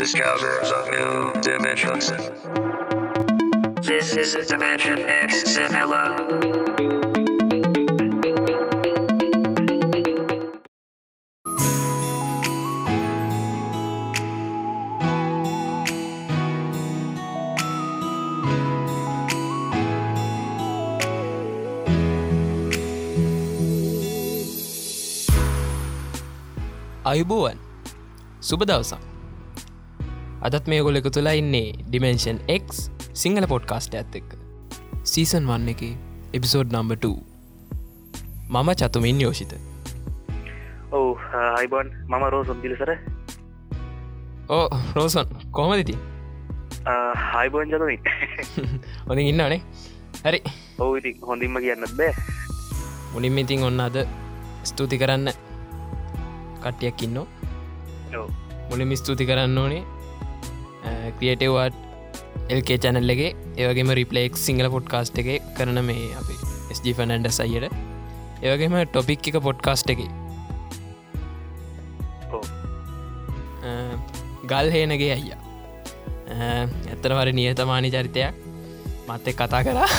discover of new dimensions. This is Dimension X Vanilla. අයුබෝවන් සුබ දවසම් අදත් මේ ගොල එක තුලා ඉන්නේ ඩිමෙන්ෂන් X සිංහල පොඩ්කාස්ට ඇත් එක්ක. සීසන් වන්න එක එපිසෝඩ් නම්බ 2 මම චතුමින් යෝෂිත. ඔවු අයිබොන් මම රෝසුම් පිලිසර ඕ රෝසන් කොහමදති හයිබෝන් ජතමින් හොඳ ඉන්නනේ හරි. ඔවු ඉති හොඳින්ම කියන්නත් බෑ. මුලින්ම ඉතින් ඔන්න අද ස්තුති කරන්න කට්ටියක් ඉන්නෝ. මුලින් ස්තුති කරන්න ඕනේ ක්‍රියටවාට් එල්කේ චැනල්ලගේ ඒවගේම රිපලෙක් සිංහල පොඩ්කාස්ට් එක කරන මේ අපි ස්ජ ෆනන්ඩ සයියට ඒවගේම ටොපික් එක පොඩ්කාස්ට් එක. ගල් හේනගේ අයියා. ඇත්තර වර නියතමානි චරිතයක්. මත්තෙක් කතා කරා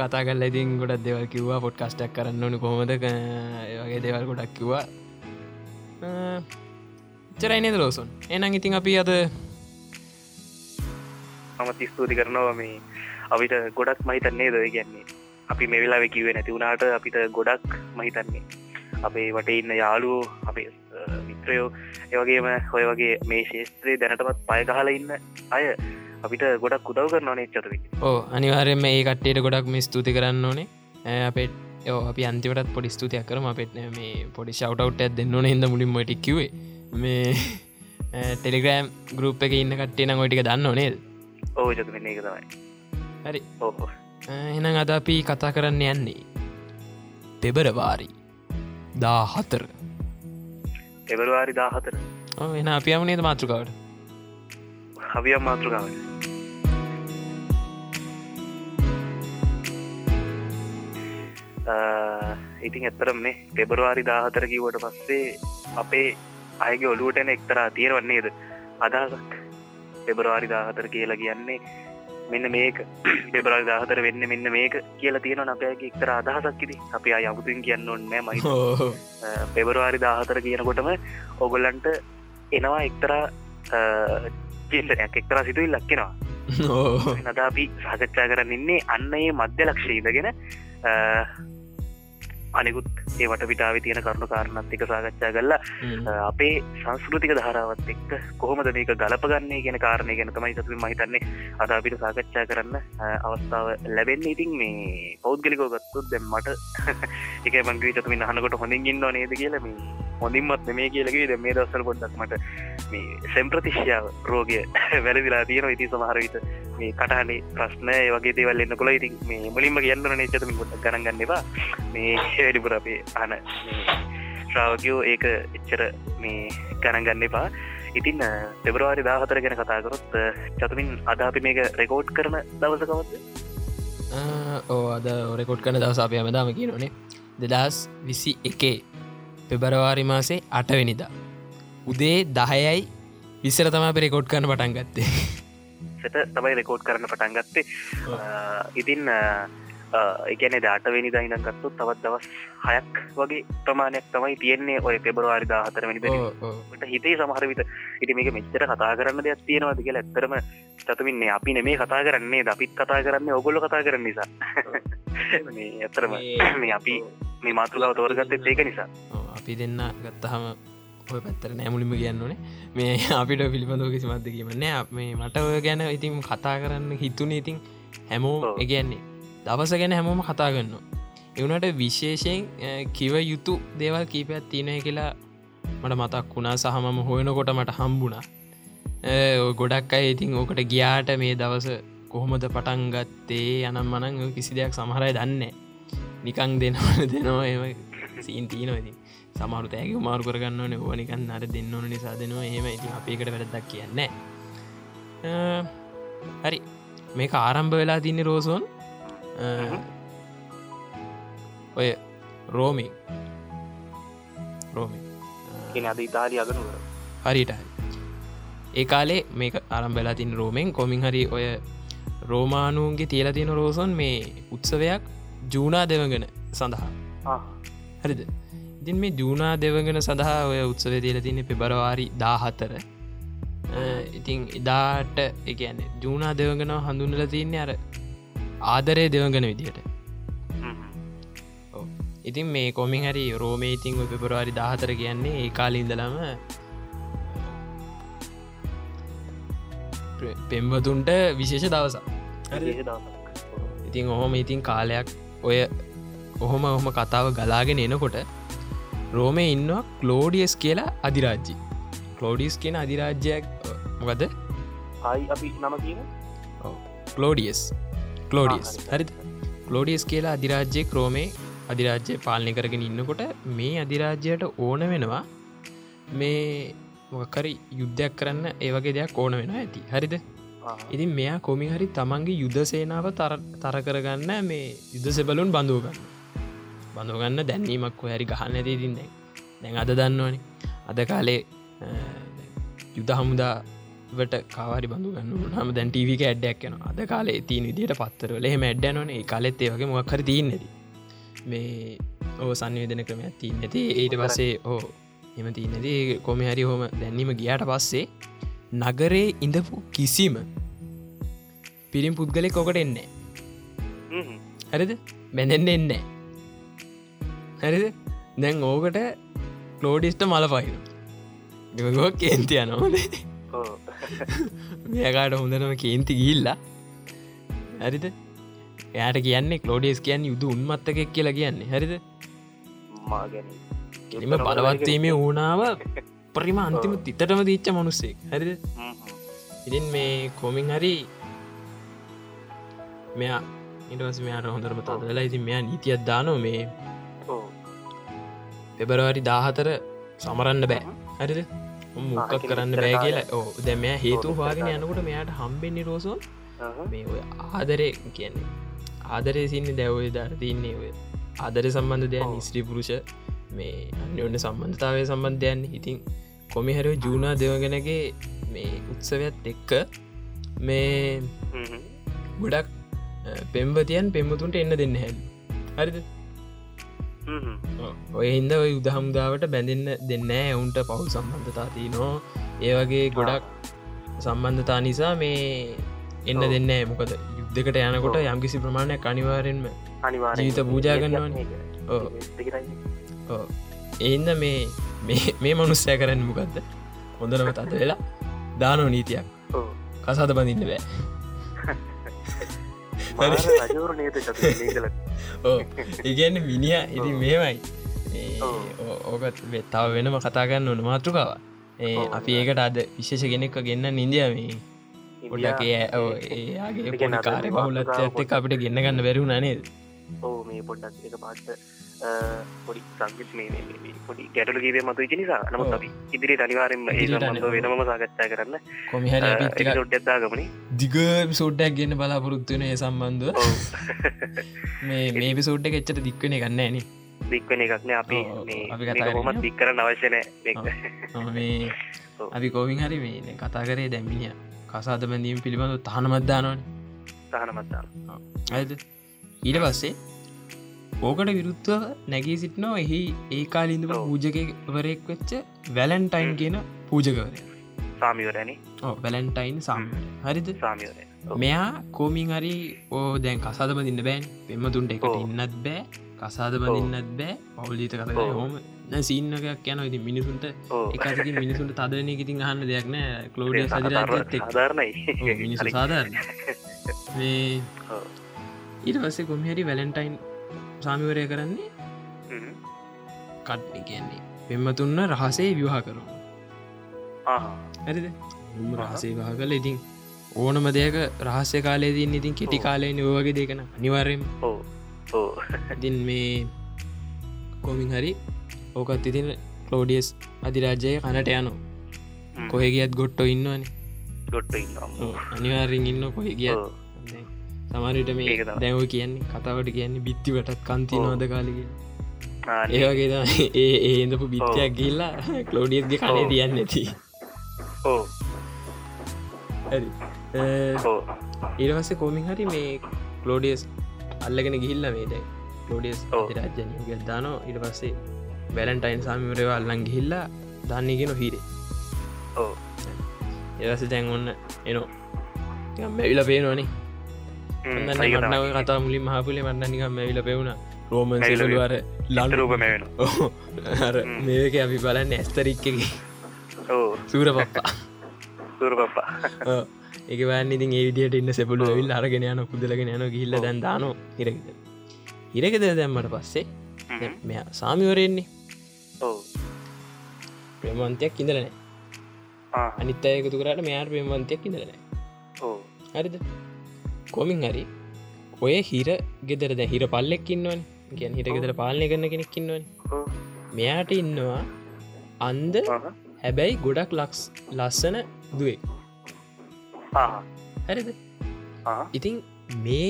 කතා කල් ඉතින් ගොඩක් දෙවල් කිව්වා පොඩ්කස්ටක් කරන්න ඕනු කොහොමද? වගේ දෙවල් ගොඩක් කිව්වා චරයිනද ලෝසුන්? එනම් ඉතින් අපි අද මම තිස්තුති කරනවා මේ අපිට ගොඩක් මහිතන්නේ ද කියන්නේ. අපි මේ වෙලා කිවේ නැති වුණට අපිට ගොඩක් මහිතන්නේ. අපේ වට ඉන්න යාලුවෝ අපේ මිත්‍රයෝ ඒවගේම හොය වගේ මේ ශේත්‍රයේ දැනටමත් පයගහල ඉන්න අය අපිට ගොඩක් උදව් කරනවානේ චතුවි ඕ අනිවාරෙන්ම ඒ කට්ටේට ගොඩක් මේ ස්තුති කරන්න ඕනේ. ඈ අපේ අන්තිවටත් පොඩි ස්තුතියක් කරම. අපෙත් මේ පොඩි ශවටවට් ඇත් දෙන්න හිද මුලින් මටික්කිවේ මේ ටෙලිග්‍රෑම් ගරුප් එක ඉන්න කට්ටේන ගොටික දන්න ඕනේද ඕ තමයි හරි. ඕ එනම් අද අපි කතා කරන්න යන්නේ පෙබරවාරි දා හතර එබරවාරි දාහතර එන අපි යමනේද මාතෘකාවට? හවියම් මාතෘකාවට. ඉතින් ඇත්තරම්නේ පෙබරවාරි දාහතර කිවට පස්සේ අපේ අයගේ ඔලුවටන එක්තරා තියෙනවන්නේද අදහසක්. පෙබරවාරි දාහතර කියලා කියන්නේ මෙන්න මේක. පෙබරල් දාහතර වෙන්න මෙන්න මේක කියලා තියෙන අපයගේ එක්තර අදහසක් ඉති අපි අය අමුතුන් කියන්න ඔන්නෑ මයි පෙබරවාරි දාහතර කියනකොටම ඔගොල්ලන්ට එනවා එක්තරා චින්තනයක්. එක්තරා සිතුවිල් ලක්කෙනවා නද අපි සාකච්ඡා කරන්න ඉන්නේ අන්න ඒ මධ්‍ය ලක්ෂීදගෙන අනිකුත් ඒ වට පිටාව තියෙන කරුණු කාරණත් එක සාකච්ඡා කරලා අපේ සංස්කෘතික ධාරාවත් එක්ක කොහොමද මේක ගලපගන්නේ ගෙන කාරණය ගැන තමයි සතුම මහිතන්නේ අද අපිට සාකච්ඡා කරන්න අවස්ථාව ලැබෙන්න. ඉතින් මේ පෞද්ගලිකෝ ගත්තුත් දැම් මට එක මංග්‍රී චතුමින් අහනකොට හොඳින් ඉන්න නේද කියල මේ හොඳින්මත් මේ කියලගේ ද මේ දස්සල් පොඩ්ඩක් මට මේ සෙම්ප්‍රතිශ්‍යාව රෝගය වැලදිලා තියෙන ඉති සමහරවිත මේ කටහනේ ප්‍රශ්න වගේ දේවල් එන්න කොළ ඉතින් මේ මුලින්ම කියන්න නේචතම ගොඩ ගරගන්නවා මේ වැඩිපුර අපේ අන ශ්‍රාවකයෝ ඒක එච්චර මේ ගණගන්න එපා. ඉතින් පෙබරවාරි දාහතර ගැන කතාකරොත් චතුමින් අද අපි මේක රෙකෝඩ් කරන දවසකවත්ද ඕ අද ඔරෙකොට් කන දවස අපය මදාම කියනනේ. දෙදස් විසි එකේ පෙබරවාරි මාසේ අටවෙනිදා උදේ දහයයි විස්සර තමා පෙරෙකොඩ් කරන පටන් ගත්තේ. තමයි රෙකෝඩ් කරන්න පටන් ගත්තේ. ඉතින් එකන දාටවෙනි දයින ගත්තු තවත් දවස් හයක් වගේ ප්‍රමාණයක් තමයි තියෙන්නේ ඔය පෙබරවාරි දාහතරවැනි ට හිතේ සමහරවිත ඉති මේක මෙච්චර කතා කරන්න දෙයක් තියෙනවාද කියලා ඇත්තරම චතුමින්නේ අපි නෙමේ කතා කරන්නේ අපිත් කතා කරන්න ඔගොල්ල කතා කරන්න නිසා. ඇත්තරම මේ අපි මේ මාතෘකාව තෝරගත්තත් ඒක නිසා. අපි දෙන්න ගත්තහම ඔය පැත්තර නෑමුලිම කියන්නනේ මේ අපිට පිළිබඳව කිසිමත්ද කියමන්නේ මේ මට ඔය ගැන ඉතින් කතා කරන්න හිතුන ඉතින් හැමෝ එකන්නේ දවස ගැන හැමෝම කතා ගන්න එවනට විශේෂයෙන් කිව යුතු දේවල් කීපයක් තියනය කියලා මට මතක් වුණා. සහමම හොයනකොට මට හම්බුණා. ගොඩක් අයි ඉතින් ඕකට ගියාට මේ දවස කොහොමද පටන් ගත්තේ යනම් මනං කිසි දෙයක් සමහරයි දන්න නිකං දෙනවන දෙනවා එම සීන් තියනවති සමරු තෑක මාරු කරගන්න ඕන. ඕනිකන් අට දෙන්න ඕන නිසා දෙනවා. එහෙම ඉති අපේකට වැරදක් කියන්න හරි. මේ ආරම්භ වෙලා තින්නේ රෝසෝන්. ඔය රෝමි. රෝමි. අද ඉතාලි අගනුවර. හරිට ඒ කාලේ මේක අරම්බෙලා තින් රෝමෙන්. කොමින් හරි ඔය රෝමානුන්ගේ තියල තියෙන රෝසන් මේ උත්සවයක් ජූනා දෙවගෙන සඳහා. හරිද? ඉතින් මේ ජූනා දෙවගෙන සඳහා ඔය උත්සව තියල තින්නේ පෙබරවාරි දාහතර. ඉතින් එදාට එකන ජූනා දෙවගෙන හඳුන්නල තියන්නේ අර ආදරය දෙවගෙන විදියට. ඉතින් මේ කොමින් හරි රෝමේ ඉතින් පෙබරවාරි දාහතර කියන්නේ ඒ කාලින්දලම පෙම්වතුන්ට විශේෂ දවස ඉතින් ඔහොම ඉතින් කාලයක් ඔය ඔහොම ඔහොම කතාව ගලාගෙන එනකොට රෝමය ඉන්නවා කලෝඩියස් කියලා අධිරාජ්ජි කලෝඩිස් කියන අධිරාජ්‍යයක් මොකද? ආයි අපි නම කියන කලෝඩියස් කලෝඩියස් හරි කලෝඩියස් කියලා අධිරාජ්‍යය ක්‍රෝමේ අධිරාජ්‍යය පාලනය කරගෙන ඉන්නකොට මේ අධිරාජ්‍යයට ඕන වෙනවා මේ මොකරි යුද්ධයක් කරන්න ඒවගේ දෙයක් ඕන වෙන ඇති. හරිද? ඉතින් මෙයා කොමි හරි තමන්ගේ යුද සේනාව තර කරගන්න මේ යුද සෙබලුන් බඳුවගන්න බඳුගන්න දැන්නීමක් හැරි ගහන්න ඇති තින් දැන්. අද දන්නවනේ. අද කාලේ යුද හමුදාවට කාවාරි බඳුගන්න හම දැන් ටීවික ඇඩ්ඩක් යන අද කාලේ තිීන විදිට පත්තරවල. එහෙම ඇඩ්ඩනන කාලෙත් ඒවගේ මොක්කර තියන්නේද මේ ඕ සංවේදන ක්‍රමයක් තිීන් ඇති ඊට පස්සේ ඕ එම තියනදී කොම හරි හොම දැන්නීම ගියාට පස්සේ නගරේ ඉඳපු කිසිම පිරිම් පුද්ගලෙ කොකට එන්නේ හරිද? බැඳෙන්න්න එන්නේ හරිද? දැන් ඕකට කලෝඩිස්ට මල පහින ගෝ කේන්තිය නොද මේකාට හොඳනම කේන්ති ගිල්ලා හරිද? එයාට කියන්නේ කලෝඩියස් කියන්න යුදු උන්මත්තකෙක් කියලා කියන්නේ. හරිද? එම බලවත්වීමේ ඕනාව ප්‍රිම අන්තිම තිතටම දීච්ච මනුස්සේ හරිද? ඉතින් මේ කොමින් හරි මෙයා ඉටවස් මෙයාට හොඳරම තදලා ඉතින් මෙයා නීතියක් දානෝ මේ පෙබරවාරි දාහතර සමරන්න බෑ. හරිද මොක්කක් කරන්න බෑ කියලා. ඕ දැ මෙයා හේතු හවාගෙන යනකොට මෙයාට හම්බෙන්නේ රෝසෝ. මේ ඔය ආදරය කියන්නේ. ආදරය සින්න දැවය දර තින්නේ ඔය ආදර සම්බන්ධ දෙයක් නිස්ත්‍රී පුරුෂ. මේ අන්‍යෝන්න සම්බන්ධතාවය සම්බන්ධයන් ඉතින් කොමිහැර ජූනා දෙවගෙනගේ මේ උත්සවයක් එක්ක මේ ගොඩක් පෙම්බතියන් පෙම්මතුන්ට එන්න දෙන්න හැල් හරිද ඔය හින්ද ඔය උදහමුදාවට බැඳන්න දෙන්න ඔවුන්ට පවු සම්බන්ධතා තියනෝ ඒවගේ ගොඩක් සම්බන්ධතා නිසා මේ එන්න දෙන්න මොකද යුද්ධකට යනකොට යම්කිසි ප්‍රමාණයක් අනිවාරෙන්ම ජීවිත පූජාගන්නවන එහින්ද මේ මේ මනුස්සය කරන්න මොකක්ද හොඳනම තද වෙලා දානෝ නීතියක්. කසාද බඳන්න බෑ ඉගන්න මිනිිය ඉති මේමයි ඕකත් වෙත්තාව වෙනම කතාගන්න ඕන මාතෘකාව ඒ අපි ඒකට අද විශේෂ කෙනෙක්ක ගන්න ඉන්දියාව ගොඩක් ඒගේ පොන කාරය බහුලත් ඇත්තක් අපිට ගන්න ගන්න බැරුණ නේද? ඕ මේ පොඩ්ඩක් එක පාට පොඩි සංගිත් මේ පොඩි ගැටලු කිවේ මතු චි නිසා නමුත් අපි ඉදිරි අනිවාරෙන්ම ඒ වෙනම සාකච්ඡා කරන්න කොමිහර ොඩ්ඩත්දාගමන දිග සෝඩ්ඩක් ගන්න බලාපොරොත්තුවන ඒ සම්බන්ධ මේ මේ පිසෝඩ්ඩ එච්චට දික්වන ගන්න න දික්වන එකක්න අපි හොමත් දික් කරන්න අවශ්‍යන මේ අපි කෝවින් හරි මේ කතා කරේ දැම්මිනිය කසාද බැඳීම පිළිබඳු තහනමත්දානවන තහනමත්දාන ඇද ඊට පස්සේ ඕකට විරුත්ව නැගී සිටිනෝ එහි ඒ කාලින්දම පූජකවරෙක් වෙච්ච වැලන්ටයින් කියන පූජකවරය. සාමිවරණ වැලන්ටයින් සාම හරිද? සාමිවර මෙයා කෝමින් හරි ඕ දැන් කසාද බඳන්න බෑන් පෙමතුන්ට එකට ඉන්නත් බෑ. කසාද බඳන්නත් බෑ. පවුලීත කත හෝම සින්නකයක් යන ඉති මිනිසුන්ට එකති මිනිසුන්ට තදන ඉතින් අහන්න දෙයක් නෑ. කලෝඩිය මිනිසු සාධාරන මේ ඊට පස්සේ කොමිහරි වැලන්ටයින් සාමිවරය කරන්නේ? කට්න කියන්නේ. පෙම්මතුන්න රහසේ විවාහ කරු ඇරිද රහසේ වාහ කල ඉතින් ඕනම දෙයක රහස්‍ය කාලයේදී ඉතින් කෙටි කාලය නිවගේ දෙකන අනිවාර්යම ඉතින් මේ කොමින් හරි ඕකත් ඉතින් කලෝඩියස් අධිරාජ්‍යය කනට යනවා. කොහෙ ගියත් ගොට්ටෝ ඉන්නවනේ. ගොට්ට අනිවාරෙන් ඉන්න කොහෙ ගිය සමරට මේ දැව කියන්නේ කතාවට කියන්නේ බිත්තිවටත් කන්ති නොද කාලග ඒවගේ ඒ ඒදපු බිත්්‍යයක් ගිල්ලා කලෝඩියත්ගේ කනේ තියන්න ඇති ඕ ඉරවස්සේ කෝමින් හරි මේ කලෝඩියස් අල්ලගෙන ගිහිල්ල මේද කලෝඩියස් ඔව්. රජ්ජනය දානෝ ඉට පස්සේ බැලන්ටයින් සාමිවරව අල්ලන් ගිහිල්ලා දන්නගෙන හිරේ ඕ එවස තැන් ඔන්න එනෝ මැවිල පේනවනේ කතා මුලින් මහපුලේ මටනිකම් මැවිල පෙවුණ. මැවිල සෙලුවර අර හ්ම්. මේක අපි බලන්න ඇස්තරික්කගේ ඕ සූර පප්පා සුර පප්පා එක වන්න ඉතින් ඒ විදිට ඉන්න සෙපුලු විල් අරගෙන යන පුදලගෙන යන ගිල්ල දැන් දානෝ හිරගෙද හිරගෙද දැම්මට පස්සේ. මෙ සාමිවරෙන්නේ ඕ ප්‍රමන්තයක් ඉඳලනෑ ආ, අනිත් අයකතු කරට මෙයාට ප්‍රමන්තයක් ඉඳලනෑ හරිද කොමින් හරි. ඔය හිර ගෙදර දැ හිර පල්ලෙක්කින්නවන ගැන් හිට ගෙදර පාලනය කරන කෙනෙක්කින්නවන මෙයාට ඉන්නවා අන්ද. හැබැයි ගොඩක් ලක්ස් ලස්සන දුවේ. හරිද. ඉතින් මේ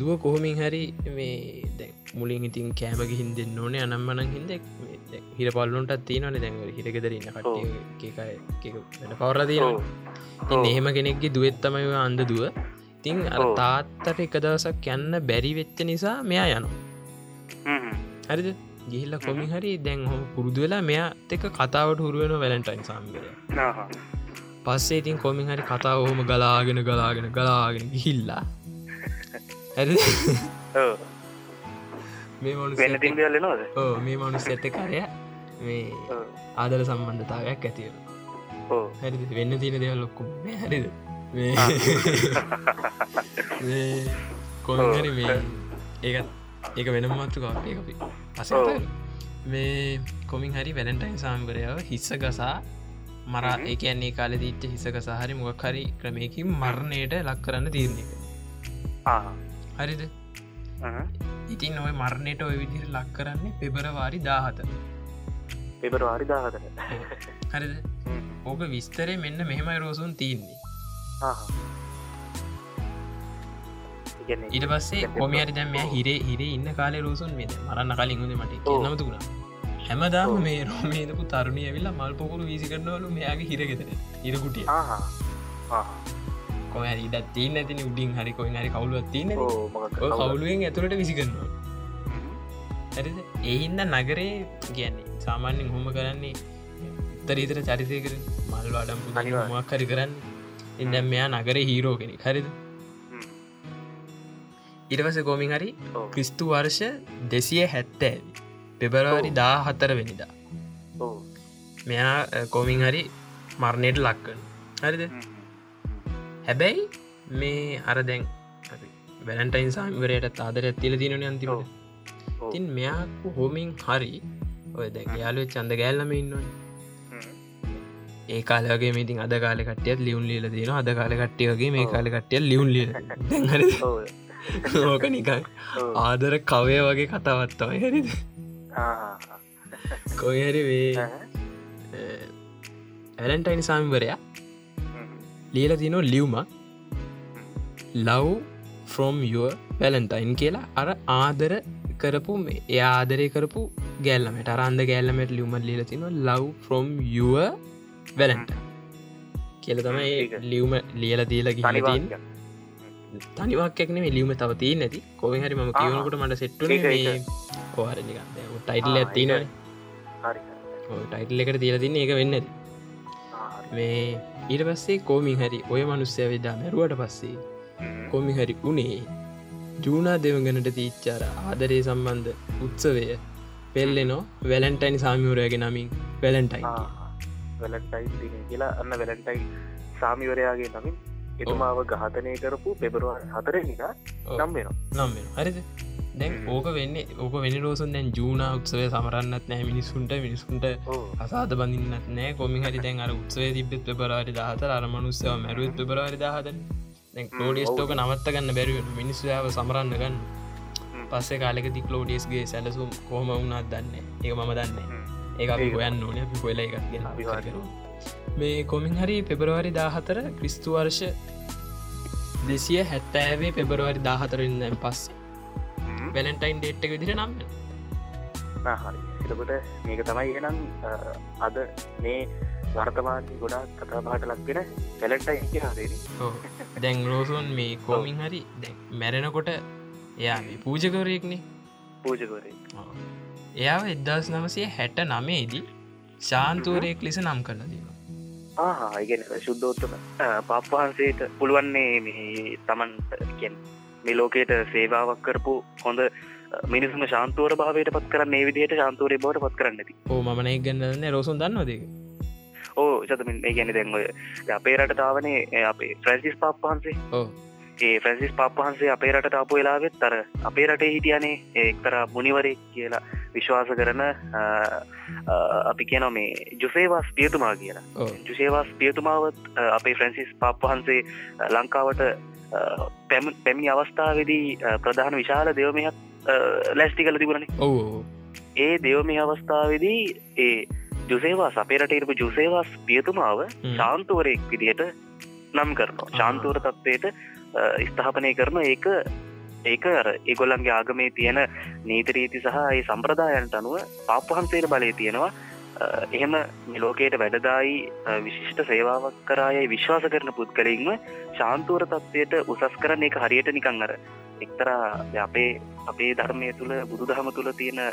දුව කොහොමින් හරි මේ දැ මුලින් ඉතින් කෑමග හින්දෙන් ඕනේ අනම්මනන් හිද හිර පල්ලුන්ටත් තියනන දැන් හිරගෙදරන්න කට්ටිය වෙන ඉතින් එහෙම කෙනෙක්ගේ දුවෙත්තමයි අන්ද දුව තිං අර ඔව්. තාත්තට එක දවසක් යන්න බැරි වෙච්ච නිසා මෙයා යනු හ්ම්. හරිද? ගිහිල්ල කොමි හරි දැන් හොම පුරුදු වෙලා මෙයා එක කතාවට හුරුවෙන වැලන්ටයින් සම්ගරය ආහ. පස්සේ ඉතින් කොමින් හරි කතාව හොම ගලාගෙන ගලාගෙන ගලාගෙන ගිහිල්ලා. ඇ මේ මේ මනුස්ස ඇත කරය මේ ආදල සම්බන්ධතාවයක් ඇතිව හැරි වෙන්න තියෙන දෙවල් ලොක්කුම හැරිද මේ මේ ඒකත් ඒක වෙන මත්තු කාපය අපි. ඔව්. මේ කොමින් හරි වැලන්ටයින් සාම්බරයාව හිස්ස ගසා මරා. ඒකන්නේ කාල දීච්ච හිසක සහරි මොක් හරි ක්‍රමයකින් මරණයට ලක් කරන්න තීරණය ආහ. හරිද. ඉතින් ඔය මරණයට ඔය විදිර ලක් කරන්නේ පෙබරවාරි දාහත පෙබරවාරි දාහතන හරිද? ඕක විස්තරය මෙන්න මෙහෙමයි රෝසුන් තියන්නේ ඉට පස්සේ කොමියට දැම හිරේ හිරේ ඉන්න කාලේ රෝසුන් මේ මරන්න කලින් හොඳ මට. නමතුුණා හැමදාම. මේ රෝමේදපු තරුණය ඇවිල්ලා මල් පොකුරු වීසි කරනවලු මෙයාගේ හිරගෙතර ඉරකුටිය කොම ඉඩත් තිීන ඇතින උඩින් හරි කොයි හරි කවුලුවත් තියන කවුලුවෙන් ඇතුළට විසි කරනවා. එහින්ද නගරේ කියන්නේ සාමාන්‍යෙන් හොම කරන්නේ උත්තරීතර චරිතය කර මල් වඩම් අනිවාර්යෙන්. මක් හරි කරන්න එදැම් මෙයා නගරේ හීරෝ කෙනෙ හරිද? ඉටවස කෝමින් හරි ක්‍රිස්තු වර්ෂ දෙසිය හැත්තෑ පෙබරවාරි. දා හතර වෙනිදා. මෙයා කෝමින් හරි මරණයට ලක්කන හරිද? හැබැයි මේ අර දැන් වැලන්ටයින් සාමිවරයට ආදර ඇතිල තිනන අන්තිමට. තින් මෙයාකු හෝමින් හරි ඔය දැ යාලු චන්ද ගෑල්ලම ඉන්නවන ඒ කාලගේ මේතින් අද කාල කටියත් ලියුන් ලියල තියෙන අද කාල කට්ටියගේ මේ ඔව්. කාල කට්ටියල් ලියුන් ලිය ඕක නිකන් ආදර කවය වගේ කතාවත්තවයි හරිද කොහරි වේ ඇලන්ටයින් සාමිවරයා ලියල තිනෝ ලියවම ලව් ෆ්‍රෝම් යුව වැලන්ටයින් කියලා. අර ආදර කරපු එය ආදරය කරපු ගැල්ලමට අරන්ද ගැල්ලමට ලියුමත් ලියල තින ලව් ෆ්‍රෝම් යුව වැලන්ට කියල තමයි. ලියවම ලියල දීල ගිහිතින් තනිවක්යක්න මේ ලියුම තව තිය නැති. කොහ හරි ම කියවනකට මට ඒක. කොහරනික ටයිටල් ඇතින. ටයිටල් එකට තියල තින්නේ එක වෙන්න මේ ඊට පස්සේ කෝමින් හරි ඔය මනුස්්‍යය වෙදා මැරුවට පස්සේ කොමි හරි උනේ ජූනා දෙවගනට තීච්චාර ආදරේ සම්බන්ධ උත්සවය. පෙල්ලෙනෝ වැලන්ටයින් සාමිවරයගෙන නමින් වැලන්ටයින් වැලටයි දින කියලා අන්න වැලටයි සාමිවරයාගේ නමින් එතුමාව ඝාතනය කරපු පෙබරවා හතර නික නම් වෙන නම් හරිද? දැන්. ඕක වෙන්න ඕක වෙන රෝසන් දැන් ජූනා උත්සවය සමරන්නත් නෑ මිනිස්සුන්ට. මිනිසුන්ට අසාද බඳන්නත් නෑ කොමි හරි දැන් අර උත්සේ තිබෙත් පෙබරවාරි දාහතර අර මනුස්සව මැරුවත් පෙබරවාරි දාහතන දැන් ලෝඩිස්ටෝක නවත්ත ගන්න බැරිව මිනිස්සයාව සමරන්න ගන්න. පස්සේ කාලෙක ති ලෝඩියස්ගේ සැලසුම් කොහම වුණත් දන්න ඒ මම දන්න ඒ අපි. හොයන්න ඕන අපි කොල එකක් ගෙන. මේ කොමින් හරි පෙබරවාරි දාහතර ක්‍රිස්තු වර්ෂ දෙසිය හැත්තෑවේ පෙබරවාරි දාහතරන්න පස්සේ වැලන්ටයින් ඩේට්ක විදිර නම් හරි එතකොට මේක තමයි එහෙනම් අ, අද මේ වර්තමානය ගොඩක් කතාපාට ලක්වෙන කැලෙට්ට ඉතිහාසේද ඔව්. දැන් රෝසුන් මේ කෝමින් හරි මැරෙනකොට එයා පූජකවරයෙක්නේ පූජකරේ ඔව්. එයාව එදදාස් නමසය හැට නමේදී ශාන්තුවරයෙක් ලෙස නම් කරලා දීම ආගෙන ශුද්ධෝත්තම පප්වහන්සේට පුළුවන්නේ මේ තමන් කියෙන් මේ ලෝකයට සේවාවක් කරපු හොඳ මිනිසුම ශාන්තුවර භාවයට පත් කරන්න ඒ විදිහයට ශාන්තුවරය බවට පත් කරන්න ඇති. ඕ මන ගන්නන්න රෝසුන් දන්නවද ඕ චතමින් ඒ ගැන දැන්ගොය අපේ රට තාවනේ අපේ ෆ්‍රැන්සිස් පාප්පහන්සේ ඕ ඒ ෆ්‍රැන්සිස් පාප්පහන්සේ අපේ රට ආපු වෙලාවෙත් තර අපේ රටේ හිටියනේ එක්තර මුනිවරේ කියලා විශ්වාස කරන අපි කියන මේ ජුසේවාස් පියතුමා කියලා. ජුසේවාස් පියතුමාවත් අපේ ෆ්‍රැන්සිස් පාප්පහන්සේ අ, ලංකාවට පැමිණි අවස්ථාවදී ප්‍රධාන විශාල දෙවමයක් ලැස්ටි කල තිබුණනේ. ඒ දෙවමේ අවස්ථාවදී ඒ රට ඉරපු ජුසේවාස් පියතුමාව. ශාන්තුවරයෙක් විදිහට නම් කරනවා. ශාන්තුවර තත්වයට ස්ථාපනය කරන ඒක ඒක අර ඒගොල්ලන්ගේ ආගමේ තියෙන නීතරීති සහ ඒ සම්ප්‍රදායන්ට අනුව පාපහන්සේට බලය තියෙනවා. අ, එහෙම මෙලෝකයට වැඩදායි අ, විශිෂ්ට සේවාවක් කරායයි විශ්වාස කරන පුද්ගලින්ම ශාන්තුවර තත්වයට උසස් කරන එක හරියට නිකං අර එක්තරා අපේ අපේ ධර්මය තුළ බුදු දහම තුළ තියෙන අ,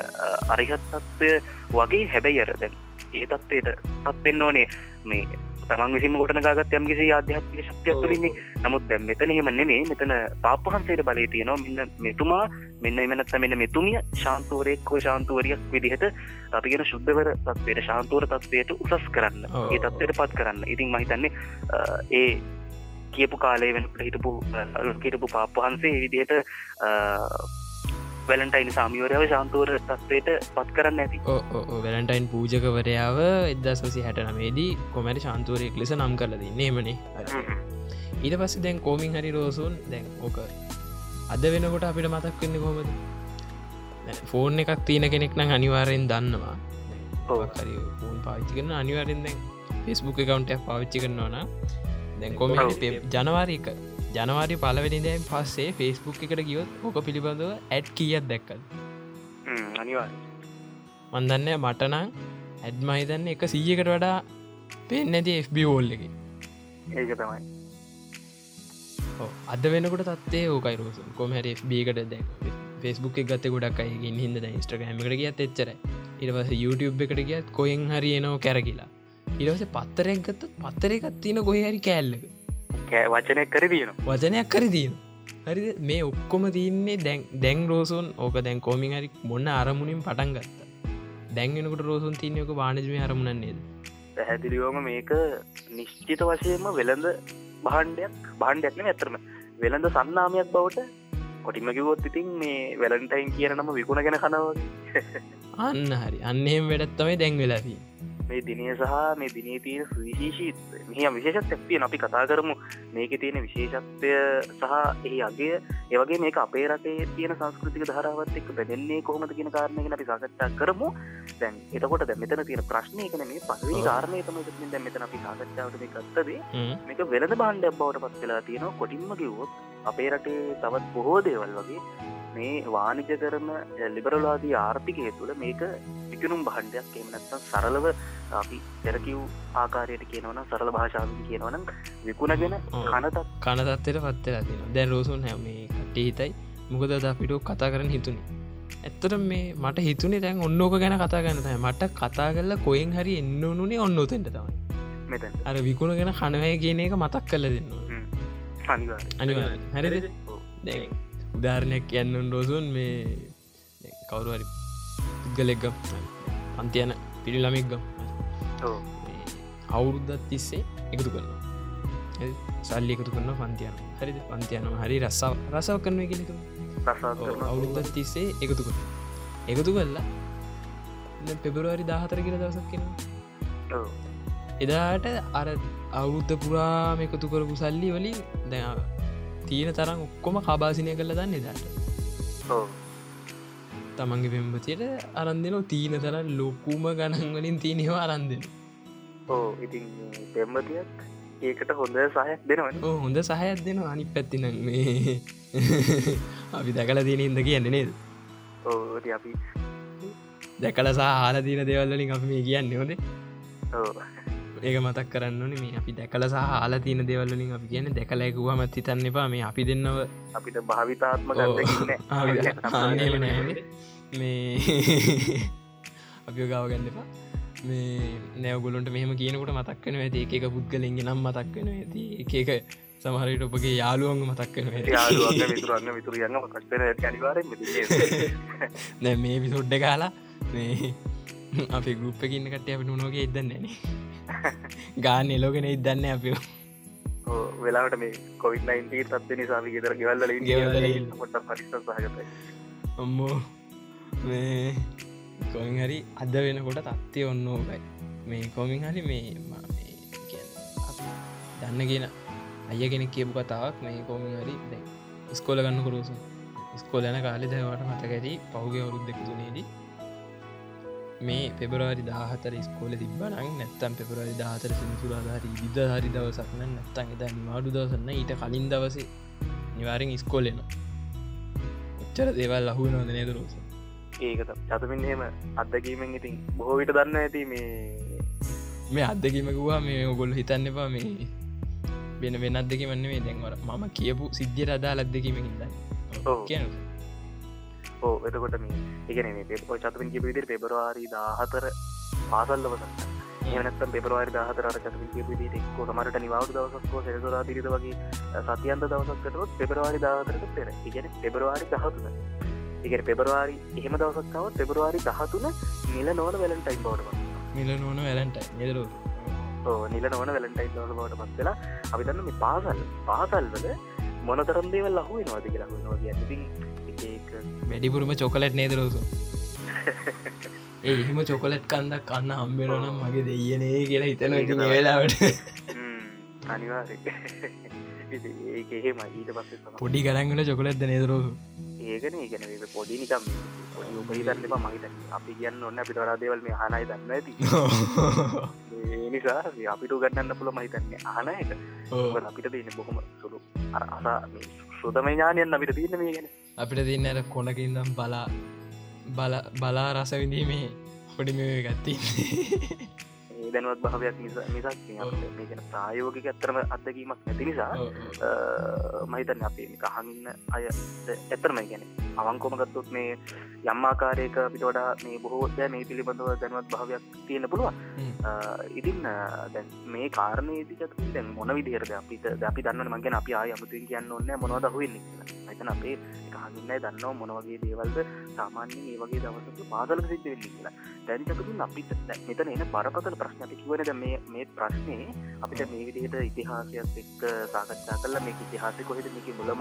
අරිහත් තත්වය වගේ හැබැයි අර දැන් ඒ තත්වයට පත්වෙන්න ඕනේ. මේ තමන් විසිම ගොටන ගත් යම්කිසි අධ්‍යාත්මික ශක්තියක් තුළින්නේ නමුත් දැම් මෙතන එහෙම නෙමේ මෙතන පාපහන්සේට බලය තියෙනවා. මෙන්න මෙතුමා මෙන්න එමනත් මෙන්න මෙතුමිය ශාන්තුවරයෙක් හෝ ශාන්තුවරියක් විදිහට අපිගෙන ශුද්ධවර තත්වයට ශාන්තුවර තත්වයට උසස් කරන්න. ඒ තත්වයට පත් කරන්න. ඉතින් මහිතන්නේ ඒ කියපු කාලේ වෙනට හිටපු හිටපු පාපහන්සේ විදිහට වැලන්ටයින් සාමිවරයාව ශාන්තුවර තත්වයට පත් කරන්න ඇති. වැලන්ටයින් පූජකවරයාව එදසසි හැට නමේදී කොමැට ශාන්තුවරයෙක් ලෙස නම් කරල දෙන්නේ. මනේ ඊට පස්ස දැන් කෝමින් හරි රෝසුන් දැන් ඕක අද වෙනකොට අපිට මතක් වෙන්න කොමද ෆෝන් එකක් තියෙන කෙනෙක් නම් අනිවාරයෙන් දන්නවා. හරි ෆෝන් පාවිච්චි කරන අනිවාරෙන් දැන් ෆෙස්බුක් එකකවන්ට පාවිච්චි කරනවන දැන් කොම ඔව්. ජනවාරි පලවෙනි දැන් පස්සේ ෆෙස්බුක් එකට ගියොත් ඕක පිළිබඳව ඇඩ් කියත් දැක්කල් අනිවා මන්දන්න මටනං ඇඩ්මයිතන්න එක සීයකට වඩා පෙන් ඇති FB ෝල් එක. ඒක තමයි. අද වෙනකොට තත්ේ ඕකයි රෝස කොමහර FBකට දැ ෆෙස්බුක් ගත ගොඩක් අයගින් හිද ඉස්ට්‍රගෑමකට ගියත් එච්චර ඉරවස YouTube එකට ගියත් කොයෙන් හරි එනෝ කැරකිලා. ඉරවස පත්තරෙන්ගත පත්තරයකත් තියෙන කොහරි කෑල්ලක වචනයක් කර දයනවා වචනයක් කර දීන හරි මේ ඔක්කොම තියන්නේ දැන් දැන් රෝසුන් ඕක දැන් කෝමින් හරි මොන්න අරමුණින් පටන් ගත්ත. දැන්ගෙනකට රෝසුන් තියනයක වානජමය අරමුණන්නේද පැහැදිලිවෝම මේක නිශ්චිත වශයෙන්ම වෙළඳ බහන්්ඩයක් බහන්්ඩයක්න ඇතරම වෙළඳ සන්නාමයක් බවට කොටිම කිවොත් ඉතින් මේ වැලන්ටයින් කියන නම විකුණ ගැන කනවගේ අන්න හරි. අන්නෙම වැඩත්තමයි දැන් වෙලාදී මේ දිනය සහ මේ දිනේ තියෙන සුවිශේෂීත් මෙහම විශේෂත් ඇක්තිය අපි කතා කරමු. මේක තියෙන විශේෂත්වය සහ ඒ අගේ ඒවගේ මේක අපේ රටේ තියෙන සංස්කෘතික ධරාවත් එක් බැදන්නේ කොහොමද කියන කාරණයගෙන අපි සාකච්ඡා කරමු. දැන් එතකොට දැ මෙතන තියෙන ප්‍රශ්නය කන මේ පසවි ඔව්. කාරණය තම දැ මෙතන අපි සාකච්ඡාවට මේ ගත්තදේ මේක වෙළඳ බාණ්ඩයක් බවට පත් වෙලා තියෙනවා. කොටින්ම කිව්වොත් අපේ රටේ තවත් බොහෝ දේවල් වගේ මේ වානිජ කරන ලිබරලාදී ආර්ථිකය තුළ මේක විකනුම් බහන්ඩයක් එමනත්තම් සරලව අපි පෙරකිව් ආකාරයට කියනවන සරල භාෂාවින් කියනවනම් විකුණගෙන. කනතත් කනතත්වයට පත්තලා තින දැන් රෝසුන් හැම කට හිතයි. මොකද අද අපිට කතා කරන හිතුනි. ඇත්තට මේ මට හිතුනේ දැන් ඔන්නෝක ගැන කතා ගන්නතයි මට කතා කරලා කොයෙන් හරි එන්න ඕනුනේ ඔන්න ඔතෙන්ට තමයි. අර විකුණ ගැන කනවය කියන එක මතක් කල දෙන්න අනිවා දැන් උදාරණයක් කියන්න රෝසුන්. මේ කවරුහරි පුද්ගලෙක්ගම් පන්තියන පිළි ළමෙක්ගම් අවුරුද්ධත් තිස්සේ එකතු කරනවා. හරි? සල්ලි එකතු කරන පන්තියන හරිද? පන්තියන හරි රස්සාව රසව කරන කෙනෙතු අවුරුද්ධත් තිස්සේ එකතු කර එකතු කල්ලා පෙබරවාරි දාහතර කියල දවසක් කෙනවා එදාට අර අවුරුද්ධ පුරාම එකතු කරපු සල්ලි වලින් දැ තියෙන තරම් ඔක්කොම කබාසිනය කළ දන්න එදාට තමන්ගේ පෙම්පතියට අරන්දෙන තීන තරන් ලොකුම ගණන්වලින් තියනවා අරන්දෙන ඕ ඉතින් පෙම්මතියක් ඒකට හොඳ සහයක් දෙනවන. ඕ හොඳ සහයක් දෙන අනි පැත්තින මේ අපි දැකල තියෙන ඉද කියන්න නේද? ඕ අපි දැකලසා හාල තින දෙවල්ලින් අපි මේ කියන්න හොද ඔව්. ඒක මතක් කරන්න ඕනේ. මේ අපි දැකල සහ හාල තියන දෙවල්ලින් අපි කියන දැකලැකුවමත් හිතන්න එපා. මේ අපි දෙන්නව අපිට භාවිතාත්ම. මේ අපි ගාව ගන්න එපා. මේ නැවගොලොන්ට මෙහම කියනකට මතක්කන ඇති. එක පුද්ගලෙන්ගේ නම් මතක්කන ඇති. එක සමහරයට ඔපගේ යාළුවන්ග මතක්කන දැ මේ විසොඩ්ඩ කාලා මේ අපේ ගුප්පකින්න කට අප නුනෝගේ ඉදන්නන ගාන එලෝගෙන ඉදන්න අප. වෙලාට මේ 19 තත්ව නිසාම ගෙදර ගෙවල්ල. පොට පරිස්ත සහගතයි? ඔම්මෝ මේ කොමින් හරි අද වෙනකොට තත්තිය ඔන්න ඕකයි. මේ කොමින් හරි මේ දන්න කියන අය කෙනෙක් කියපු කතාවක් මේ කොමින් හරි ස්කෝල ගන්න කරුසු ස්කෝලන කාලෙ දවට මතකැති පහුගේ අවුරුද් දෙකතුනේදී මේ පෙබරවාරි දාහතර ස්කෝල තිබනක් නැත්තම් පෙබරවාරි දාහතර සිදුරාධහරි විද හරි දවසක්න නැත්තන් එද නිවාඩු දවසන්න ඊට කලින් දවස නිවාරෙන් ස්කෝලෙන උච්චර දේවල් අහු නොද නේදරෝස ඒකත චතමින් හෙම අත්දකීමෙන් ඉතින් බොහෝ විට දන්න ඇති මේ මේ අත්දකීමකුවා මේ ඔගොල්ල හිතන්න එපා මේ වෙන වෙනත් දෙක වන්න මේ දැන්වර මම කියපු සිද්ධිය අදා ලද්දකීමකින්ද. කියන ඕ එතකොට මේ ඉගෙන මේ පෙප චතමින් කිපවිදිර පෙබරවාරි දාහතර පාසල්ලවස ඒනත්තම් පෙබරවාරි දාහතර චතමින් කිපවිදිට එක්කෝ සමරට නිවාඩු දවසක්කෝ සෙසරා දිරිද වගේ සතියන්ත දවසක්කටත් පෙබරවාරි දාහතරට පෙර. ඉගෙන පෙබරවාරි දහතුන. ඉගෙන පෙබරවාරි එහෙම දවසක්කාව පෙබරවාරි දහතුන නිල නොවන වැලන්ටයින් බෝඩ මිල නොන වැලන්ට නිදරු නිල නොවන වැලන්ටයින් දවල බෝඩ පත්වෙලා අපි දන්න මේ පාසල් පාසල්වල මොනතරම් දේවල් අහුව නොද කියලා නො ඉතින් එක වැඩිපුරම චොකලට් නේදරෝසු ඒ එහෙම චොකලට් කන්දක් කන්න හම්බෙනනම් මගේ දෙයනේ කියලා හිතන. ඒ වෙලාවට. පස්ස පොඩි කරංගල චොකලෙත්ද නේදරෝසු ඒකන ඒගැන පොඩි නිකම් එපා මහිත අපි කියන්න ඔන්න අපි තරාදේවල් මේ හනයි දන්න ඇති. නිසා අපිට ගන්නන්න පුළ මහිතන්නේ එක. මොකද අපිට තියන බොහොම සුළු අර අසා සුදම ඥානයන් අපිට තියන්න මේ ගැන. අපිට තින්න ඇර කොනකින්දම් බලා බල බලා රස විඳීමේ පොඩි මේ ගත්ති දැනුවත් භාවයක් නිසා නිසක් මේ ගැන ප්‍රායෝගික ඇත්තරම අත්දකීමක් නැති නිසා මහිතන්න අපේ කහන්න අය ඇතරම ගැන අවංකොමගත්තුත් මේ යම්මාකාරයක පිට වඩා මේ බොහෝදය මේ පිළිබඳව දැනුවත් භාවයක් තියෙන පුළුවන්. ඉතින් දැන් මේ කාරණයේදි චතුන් දැන් මොන විදිහරද අපිට අපි දන්න මගෙන අපි ආය අමතුන් කියන්න ඔන්න මොනවද හුවෙන්නේ මෙතන අපේ කහගන්න දන්නවා මොනවගේ දේවල්ද සාමාන්‍ය මේ වගේ දවසක පාසල සිද්ධ වෙන්නේ කියලා. දැන් චතුන් අපිට දැන් මෙතන එන බරපතල ප්‍රශ්න අපි කිව්වනේ දැන් මේ මේ ප්‍රශ්නේ අපිට මේ විදිහට ඉතිහාසයත් එක්ක සාකච්ඡා කළා මේක ඉතිහාසය කොහෙද මේකේ මුල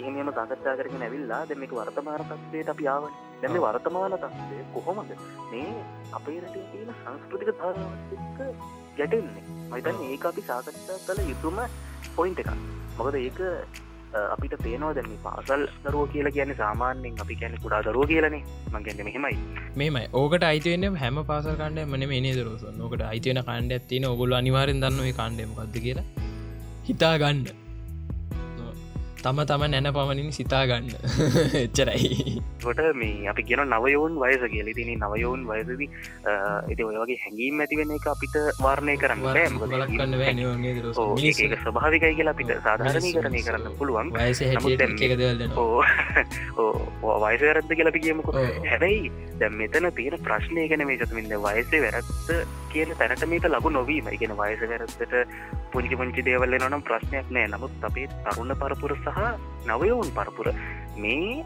එහෙම සාකච්ඡා කරගෙන ඇවිල්ලා දැන් මේක වර්තමාන තත්ත්වයට අපි ආවනේ. දැන් මේ වර්තමාන තත්ත්වය කොහොමද? මේ අපේ රටේ තියෙන සංස්කෘතික එක්ක ගැටෙන්නේ. මම හිතන්නේ ඒක අපි සාකච්ඡා කළ යුතුම පොයින්ට් එකක්. මොකද ඒක අපිට පේනවා දැන් මේ පාසල් දරුවෝ කියලා කියන්නේ සාමාන්‍යයෙන් අපි කියන්නේ කුඩා දරුවෝ කියලානේ. මම කියන්නේ මෙහෙමයි. මේමයි ඕකට අයිතිවෙන්න හැම පාසල් කණ්ඩය මන මේ දරස නොකට අයිතිවෙන කණ්ඩ ඇතින ඔගොල අනිවාරෙන් දන්න කාණ්ඩයමකක්ද කියලා. හිතා ගන්න තම තම නැන පමණින් සිතා ගන්න. එච්චරයි. කොට මේ අපි කියන නවයෝන් වයස කියල. තින නවයෝන් වයසද ඇති ඔය වගේ හැඟීම් ඇතිවෙන එක අපිට වාර්ණය කරන්න ඒක ස්වභාවිකයි කියලා අපිට සාධාරණී කරණය කරන්න පුළුවන්. වයස වැරද්ද කියලා අපි කියමුකෝ. හැබැයි දැම් මෙතන තියෙන ප්‍රශ්නය ගැන මේ චතුමින්ද වයසේ වැරත්ත කියන තැනට මේක ලබු නොවීම. ඉගෙන වයස වැරත්තට පුංචි පුංචි දේවල්ල නම් ප්‍රශ්නයක් නෑ. නමුත් අපේ තරුණ පරපුර සහ නවයවුන් පරපුර. මේ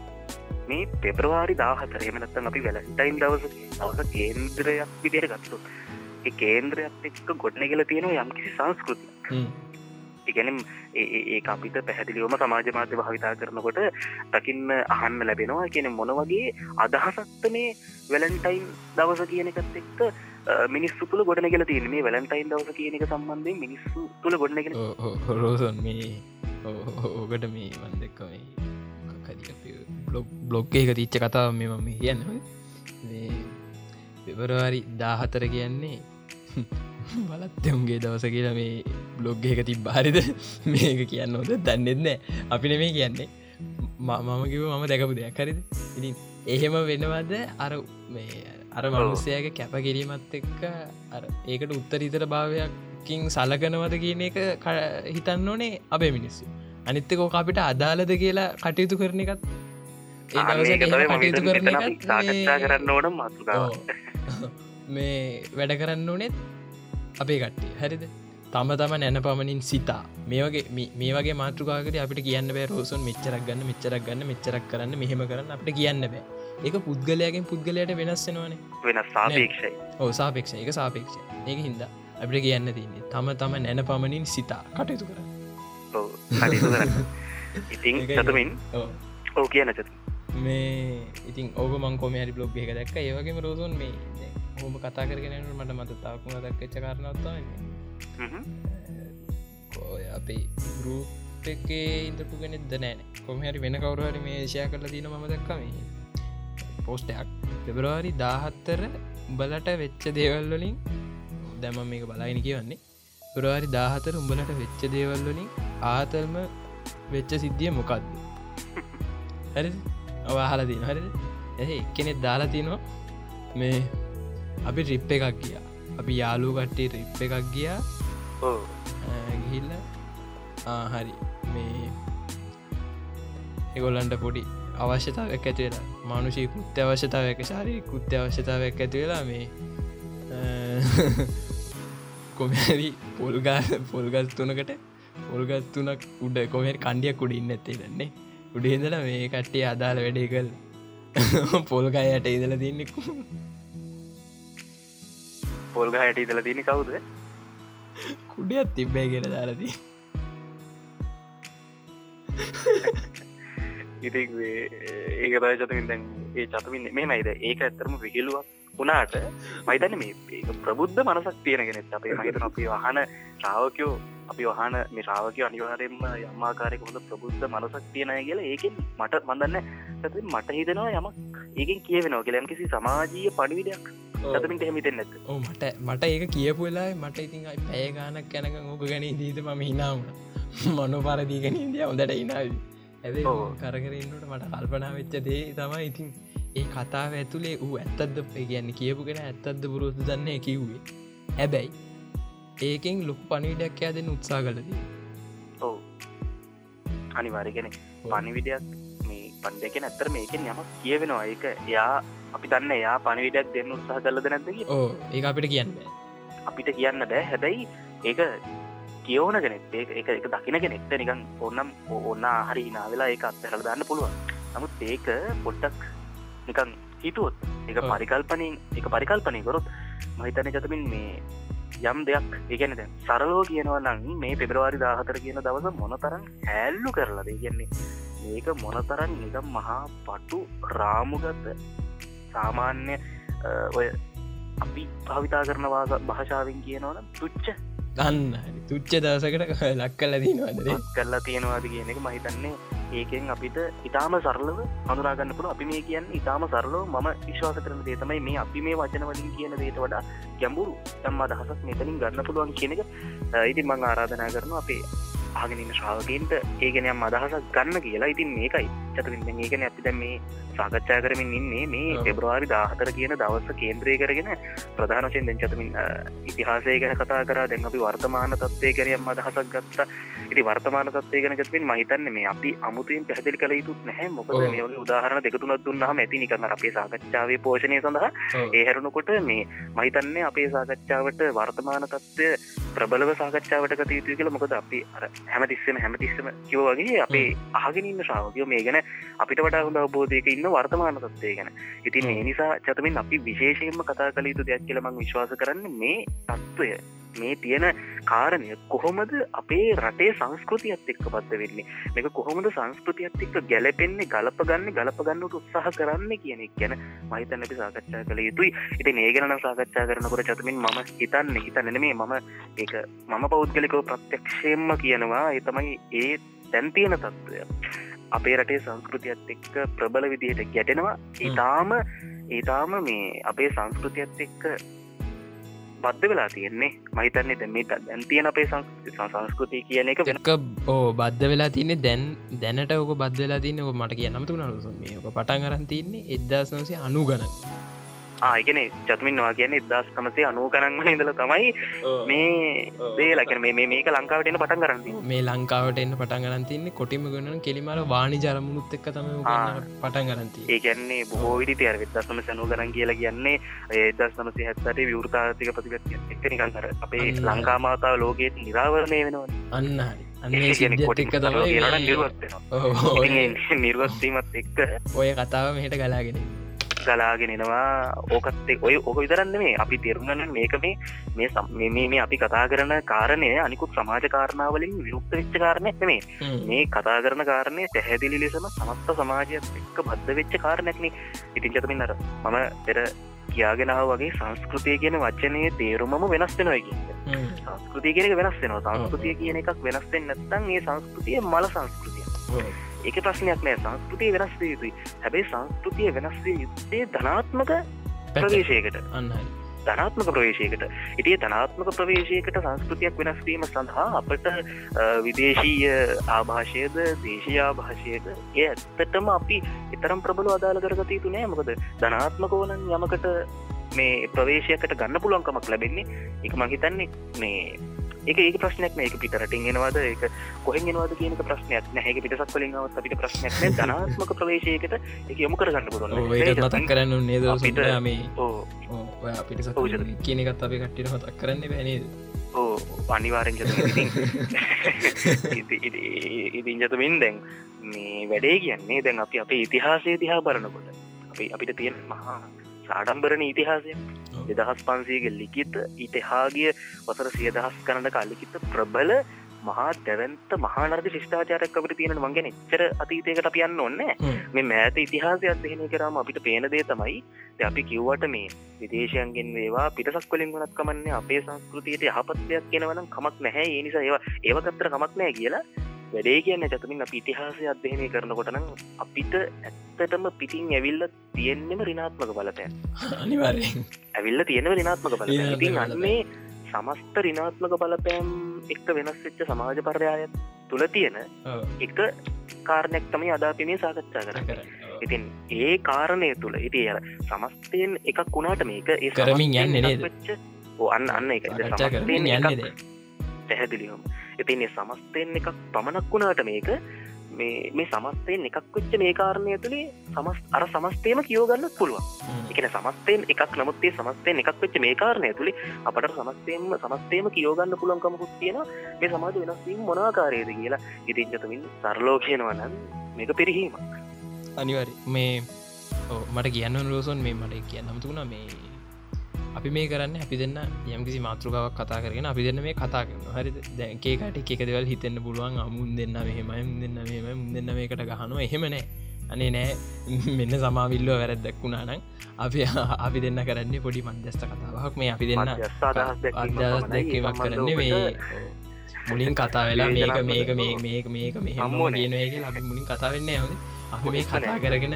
මේ පෙබ්‍රවාරි දාහතර. එමනත්තන් අපි වැලටයින් දවස දවස කේන්ද්‍රයක් විදිර ගත්තු ඒ කේන්ද්‍රයක් එක්ක ගොඩන කියල තියෙනවා යම්කිසි සංස්කෘති ඉගැනම් ඒ අපිට පැහැදිලිවම සමාජ මාධ්‍ය භාවිතා කරනකොට දකින්න අහන්න ලැබෙනවා. කියන මොන වගේ අදහසක්ත මේ වැලන්ටයින් දවස කියන එකත් එක්ක මිනිස්සු තුළ ගොඩන කියල තියෙන මේ වැලන්ටයින් දවස කියන එක සම්බන්ධය මිනිස්සු තුළ ගොඩන කියල රෝසන් මේ ඕකට මේ වන්දක්කමයි බ්ලොග් බ්ලොග් එක තිච්ච කතාව මෙම මේ කියන්න පෙබරවාරි දාහතර කියන්නේ බලත්තවුන්ගේ දවස කියලා මේ බ්ලොග් එක තිබ බාරිද මේක කියන්න හොද දන්නෙත්නෑ අපින මේ කියන්නේ මම කිව මම දැකපු දෙයක් හරිද ඉතින් එහෙම වෙනවද අර මේ අර මනුස්සයගේ කැප කිරීමත් එක්ක අර ඒකට උත්තරීතර භාවයක්කින් සලකනවද කියන එක හිතන්න ඕනේ අපේ මිනිස්සු. අනිත්තකෝ අපිට අදාලද කියලා කටයුතු කරන එකත් කටයුතු කරන කරන්න ඕන මේ වැඩ කරන්න ඕනෙත් අපේ කට්ටිය. හැරිද? තම තම නැන පමණින් සිතා. මේ වගේ මේ වගේ මාතෘකාකට අපිට කියන්න බෑ රෝසුන් මෙච්චරක් ගන්න මෙච්චරක් ගන්න මෙච්චරක් කරන්න මෙහෙම කරන්න. අපට කියන්න බෑ. ඒක පුද්ගලයාගෙන් පුද්ගලයට වෙනස්සෙනවානේ වෙනස් සාපේක්ෂයි. ඕ සාපේක්ෂ එක සාපේක්ෂ ඒක හින්දා අපිට කියන්න තින්නේ තම තම නැන පමණින් සිතා කටයුතු කර. ඉතින්. සතුමින් ඕ කියන චතු මේ ඉතින් ඕක මං කොම හරි බ්ලොග් එක දැක්ක. ඒවගේම රෝසුන් මේ හොම කතා කරගෙන මට මත තාකුණ දක්කච්ච කරනවත්තාන්නේ ඔය අපේ ගරුප් එකේ ඉඳපු කෙනෙද නෑන කොමහරි වෙන කවරුහරි මේ ෂය කරලා තින ම. දක්කම පෝස්ටයක් පෙබරවාරි දාහත්තර උඹලට වෙච්ච දේවල්වලින් දැම මේක බලයිනි කියවන්නේ පුරවාරි දාහතර උඹලට වෙච්ච දේවල්වලින් ආතල්ම වෙච්ච සිද්ධිය මොකක්ද හරි අවාහල තින හරිද? ඇ එක්කෙනෙත් දාලා තිනවා මේ අපි රිප් එකක් ගියා. අපි යාලු කට්ටේ රිප් එකක් ගියා. ගිහිල්ල හරි. මේ එගොල්ලන්ට පොඩි අවශ්‍යතාවක් ඇතිවෙලා මානුෂී කෘත්‍ය අවශ්‍යතාවක ශාරී කෘත්‍ය අවශ්‍යතාවක් ඇතිවෙලා මේ කොමරි පොල්ගා පොල්ගස් තුනකට පොල්ගස් තුනක් උඩ කොමර කණ්ඩියක් උඩ ඉන්න ඇත්තේ දන්නේ උඩේදල මේ කට්ටිය අදාළ වැඩේ කල් පොල්ගායට ඉදල තින්නෙකු පොල්ග හයට ඉදල තින කවුද? කුඩියත් තිබ්බෑ කියල දාලදී ඉති ඒක බය චතමින් දැන් ඒ චතමින් මේ මයිද ඒක ඇත්තරම විහිලුවක් වනාට මයිතන්න මේ ප්‍රබුද්ධ මනසක් තියෙනගෙනෙත් අපේ මහිතන අපි වහන ශ්‍රාවකයෝ අපි වහන මේ ශ්‍රාවකය අනිවාරයෙන්ම යම්මාකාරයක හොඳ ප්‍රබුද්ධ මනසක් තියෙනය කියලා ඒකෙන් මට මඳන්න ඇති මට හිතනවා යමක් ඒකෙන් කියවෙනවා කියලම් කිසි සමාජීය පණිවිඩයක් සතමින්ට හෙමිතෙන් ඕ මට මට ඒක කියපු වෙලා මට ඉතින් අයි පැය ගානක් කැනක ඕක ගැන දීත ම හිනාවුණ මනු පරදීගෙන ඉදිය හොඳට ඉනාවි ඇ. කරකරන්නට මට කල්පනා වෙච්ච දේ තමයි ඉතින් ඒ කතාව ඇතුළේ ඌ ඇත්තද කියන්න කියපුගෙන ඇත්තද පුරුද්ධ දන්න කිව්වේ. හැබැයි ඒකෙන් ලොක් පනිවිඩක් යා දෙන්න උත්සා කලදී ඔවු. අනිවාරගෙන පනිවිඩයක් මේ පන්ඩක ඇත්තර මේකෙන් යමක් කියවෙනවා. ඒක එයා අපි දන්න එයා පනිවිඩක් දෙන්න උත්සාහ කලද නැදකි ඕ ඒ අපිට කියන්න අපිට කියන්න බෑ. හැබැයි ඒක කියෝන කෙනෙක්. ඒක එක දකින කෙනෙක්ට නිකන් ඔන්නම් ඔන්න හරි නා වෙලා ඒක අත්තරල දාන්න පුළුවන්. නමුත් ඒක පොඩ්ඩක් නිකන් හිතුවොත්. එක. පරිකල්පනින් එක පරිකල්පනය කොරොත් මහිතන චතමින් මේ යම් දෙයක් ඒගැනද සරලෝ කියනවා නම් මේ පෙබරවාරි දාහතර කියන දවස මොනතරන් හැල්ලු කරලද? කියන්නේ මේක මොනතරන් නිකම් මහා පටු රාමුගත සාමාන්‍ය ඔය අපි භාවිතා කරනවා භාෂාවෙන් කියනවන තුච්ච ගන්න. තුච්ච දවසකට ලක් කල්ල දීනවාදර කරලා තියෙනවාද කියන එක මහිතන්නේ ඒකෙන් අපිට ඉතාම සරලව හඳුනාගන්න පුළ අපි මේ කියන්න ඉතාම සරලෝ ම විශ්වාස කරන දේ තමයි මේ අපි මේ වචනවලින් කියන දේට වඩා ගැඹුරු තම් අදහසක් මෙතනින් ගන්න පුළුවන් කියන එක. ඉතින් මං ආරාධනා කරන අපේ ආගෙනන්න ශ්‍රාවකන්ට ඒගෙනයම් අදහසක් ගන්න කියලා. ඉතින් මේකයි. චතරින් ඒකන ඇති දැ මේ සාකච්ඡා කරමින් ඉන්නේ. මේ. පෙබ්‍රවාරි දාහතර කියන දවස කේන්ද්‍රය කරගෙන ප්‍රධානශයෙන් දැන් චතමින් ඉතිහාසය ගැන කතා කර. දැන් අපි වර්තමාන තත්වය කරයම් අදහසක් ගත්ත. ඉති වර්තමාන තත්වය ගැන චතමින් මහිතන්න මේ අපි අමුතුයෙන් පැහදිලි කළ යුතුත් නැහැ. මොකද. මේ උදාහරණ දෙකතුනත් දුන්නාම ඇති නිකන්න අපේ සාකච්ඡාවේ පෝෂණය සඳහා ඒ හැරුණකොට මේ මහිතන්නේ අපේ සාකච්ඡාවට වර්තමාන තත්ත්වය ප්‍රබලව සාකච්ඡාවට කත යුතු කියල. මොකද අපි හැමතිස්සම හැමතිස්සම කිව වගේ අපේ ආගෙනන්න ශ්‍රාවකයෝ මේ ගැන අපිට වඩා හොඳ අවබෝධයක ඉන්න වර්තමාන තත්වය ගැන. ඉතින්. ඒ නිසා චතමින් අපි විශේෂයෙන්ම කතා කළ යුතු දෙයක් කියලමං විශ්වාස කරන්න මේ තත්ත්වය මේ තියෙන කාරණය කොහොමද අපේ රටේ සංස්කෘතියත් එක්ක පත්ත වෙන්නේ? මේක කොහොමද සංස්කෘතියත් එක්ක ගැලපෙන්නේ ගලප ගන්න ගලප ගන්නට උත්සාහ කරන්න කියන එක ගැන මහිතන්න අපි සාකච්ඡා කළ යුතුයි. ඉති ඒගනන සාකච්ඡා කරනකොට චතමින් මම හිතන්න හිතන්න මේ මම ඒක මම පෞද්ගලිකව ප්‍රත්‍යක්ෂයෙන්ම කියනවා එතමයි ඒ තැන්තියන තත්ත්වය අපේ රටේ සංස්කෘතියත් එක්ක ප්‍රබල විදිහට ගැටෙනවා. ඉතාම ඒතාම මේ අපේ සංස්කෘතියත් එක්ක බද්ධ වෙලා තියෙන්නේ. මහිතන්නේ දැ මේ දැන් තියෙන අපේ සංස්කෘති සංස්කෘතිය කියන එක වෙන එක ඕ බද්ධ වෙලා තින්නේ දැන් දැනට ඕක බද්ධ වෙලා ඕක මට කිය නමතු නලු මේ ඕක පටන් අරන් තින්නේ එදදාසනසේ අනු ගන ආයගෙන චතුමින්වා කියන ඉදස් තමසේ අනූ කරන්න ඉදල තමයි මේ දේලකන මේ මේක ලංකාවටන පටන් කරන්න මේ ලංකාවට එන්න පටන් ගරන් තින්නේ කොටිම ගන්න කෙලිමර වානි ජරමුණුත් එක්ක තම පටන් ගරන්ති ඒකන්නේ බොහෝ විදි තයර විදස්සම සැනු කරන් කියලා කියන්නේ ඒදස් සමසය හැත්තට විවෘතාතික ප්‍රතිගත් එක්ක නිකන්තර අපේ ලංකාමාතාව ලෝකයට නිරාවරණය වෙනවා. අන්න අන්න කොටික්ක තම නිර්වස්වීමත් එක්ක ඔය කතාව මෙහට ගලාගෙන ගලාගෙන එනවා. ඕකත්තේ ඔය ඕක විතරන්න මේ අපි තෙරුණන මේක මේ මේ සම් මේ අපි කතා කරන කාරණය අනිකුත් සමාජ කාරණාවලින් විරුක්ත වෙච්ච කාරණයක් මේ මේ කතා කරන කාරණය පැහැදිලි ලෙසම සමස්ත සමාජයත් එක්ක බද්ධ වෙච්ච කාරණයක්න ඉතින් චතමින් අර මම පෙර කියාගෙනාව වගේ සංස්කෘතිය කියන වචනය තේරුමම වෙනස් වෙනවාකි සංස්කෘතිය කියෙනක වෙනස් වෙනවා. සංස්කෘතිය කියන එකක් වෙනස්වෙන් නැත්තන් ඒ සංස්කෘතිය මල සංස්කෘතිය ඒක ප්‍රශ්නයක් නෑ. සංස්කෘතිය වෙනස්වේ යුතුයි. හැබැයි සංස්කෘතිය වෙනස්වේ යුත්තේ ධනාත්මක ප්‍රවේශයකට. අන්නයි ධනාත්මක ප්‍රවේශයකට. ඉතිය ධනාත්මක ප්‍රවේශයකට සංස්කෘතියක් වෙනස්වීම සඳහා අපට විදේශීය ආභාෂයද දේශී ආභාෂයද ඒ ඇත්තටම අපි එතරම් ප්‍රබල අදාළ කරගත යුතු නෑ. මොකද ධනාත්මක ඕනන් යමකට මේ ප්‍රවේශයකට ගන්න පුළුවන්කමක් ලැබෙන්නේ. එක මහිතන්නේ මේ ඒක ඒක ප්‍රශ්නයක් ඒක පිටරටින් එනවාද? ඒක කොහෙන් එනවාද කියනක ප්‍රශ්නයක් නැහැක පිටසක් වලින්වත් අපිට ප්‍රශ්නයක් ධනාත්මක ප්‍රවේශයකට එක යොමු කරගන්න පුරුවන් ඒත් මතක් කරන්න නේද? මේ පිට කියනකත් අපේ කට්ටිට මතක් කරන්න බැනේද ඕ අනිවාරෙන් ඉතින් ජතමින් දැන් මේ වැඩේ කියන්නේ දැන් අපි අපේ ඉතිහාසය දිහා බලනකොට. අපි අපිට තියෙන මහා සාඩම්බරණ ඉතිහාසය දෙදහස් පන්සේගේ ලිකිත ඉතිහාගිය වසර සියදහස් කරන්න කල්ලිකිත ප්‍රබල මහා දැවන්ත මහානර්ද ශිෂ්ඨාචාරයක් අපට තියෙන මංගෙන එච්චර අතීතයකට අපියන්න ඔන්න මේ මෑත ඉතිහාසය අදහෙන කරම අපිට පේනදේ තමයි අපි කිව්වට මේ විදේශයන්ගෙන් වේවා පිටසක් කොලින් වනත් කමන්නේ අපේ සංස්කෘතියට යහපත්යක් කෙනවනම් කමක් නැහැ. ඒ නිසා ඒවා ඒවකත්තර කමක් නෑ කියලා වැඩේ කියන්න චතමින් අප ඉතිහාසය අධ්‍යයනය කරනකොටනම් අපිට ඇත්තටම පිටින් ඇවිල්ල තියෙන්නෙම රිනාත්මක අනිවාරෙන් ඇවිල්ල තියෙනව රිනාත්මක බල ඉතින් අන්නේ සමස්ත රිනාත්මක බලපෑම් එක්ක වෙනස් වෙච්ච සමාජ පර්යාය තුළ තියෙන එක කාරණයක් තමයි අදාපිනේ සාකච්ඡා කර ඉතින් ඒ කාරණය තුළ ඉති සමස්තයෙන් එකක් වුණාට මේක ඒ කරමින් යන්න වෙච්ච අන්න අන්න එක පැහැදිලියම් එතින්නේ සමස්තයෙන් එකක් පමණක් වුණාට මේක මේ මේ සමස්තයෙන් එකක් වෙච්ච මේ කාරණය තුළේ සමස් අර සමස්තයම කියෝගන්න පුළුවන්. එකන සමස්තයෙන් එකක් නමුත්තේ සමස්තයෙන් එකක් වෙච්ච මේ කාරණය තුළේ අපට සමස්තයම සමස්තයම කියෝගන්න පුළන්කමකුත් තියෙන මේ සමාජ වෙනස්වීම මොනාකාරයද කියලා ඉතිංචතමින් සරලෝ කියනවනන් මේක පිරිහීමක්. අනිවරි මේ මට කියන්න ලෝසොන් මේ මට කියන්න නමතුුණ මේ අපි මේ කරන්න අපි දෙන්න යම්කිසි මාතෘකාවක් කතා කරගෙන අපි දෙන්න මේ කතා කරන හරි දැකේකට එක දෙවල් හිතෙන්න්න පුළුවන්. අමුන් දෙන්න මෙහෙමයි දෙන්න මෙම දෙන්න මේකට ගහනුව. එහෙමනෑ අනේ නෑ. මෙන්න සමාවිල්ලෝ වැරැද්දක්වුණා නං අපි අපි දෙන්න කරන්නේ පොඩි මන්දස්ත කතාවක්. මේ අපි දෙන්න අදස් දැක්කවක් කරන්නේ මේ මුලින් කතා වෙලා මේක මේක මේ මේක මේක මෙහම්මෝ කියනයක අපි මුලින් කතා වෙන්න හද අපි මේ කතා කරගෙන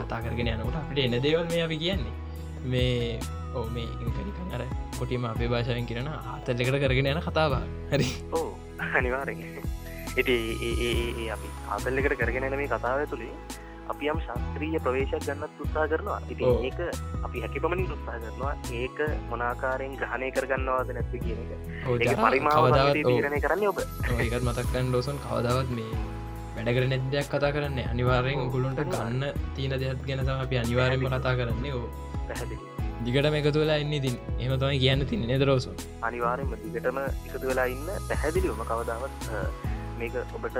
කතා කරගෙන යනකොට අපිට එන දේවල් මේ අපි කියන්නේ මේ ඕ මේ ඉකරිකන් අර කොටිම අපේ භාෂාවෙන් කරන ආතල්ලකට කරගෙන යන කතාව හරි. ඕ අනිවාර ඉති අපි ආතල්ලකට කරගෙන යන මේ කතාව තුළේ අපි යම් ශස්ත්‍රීය ප්‍රවේශක් ගන්නත් උත්සා කරනවා. ඉති ඒක අපි හැකි පමණින් උත්සා කරනවා. ඒක මොනාකාරයෙන් ග්‍රහණය කරගන්නවාද නැත්ත කියන එක. පරිමාවදාව තීරණය කරන්න ඔබ. ඒකත් මතක්කන් ලෝසන් කවදාවත් මේ වැඩකර නැදයක් කතා කරන්න. අනිවාරයෙන් ගුලුන්ට ගන්න තියන දෙයක් ගැන තම අපි අනිවාරයෙන්ම කතා කරන්නේ. ඕ දිගට එකතු වෙලා ඉන්න ඉතින්. එම තමයි කියන්න තින්න නෙදරෝස අනිවාරෙන්ම දිගටම එකතු වෙලා ඉන්න පැහැදිලිවම කවදාවත් මේක ඔබට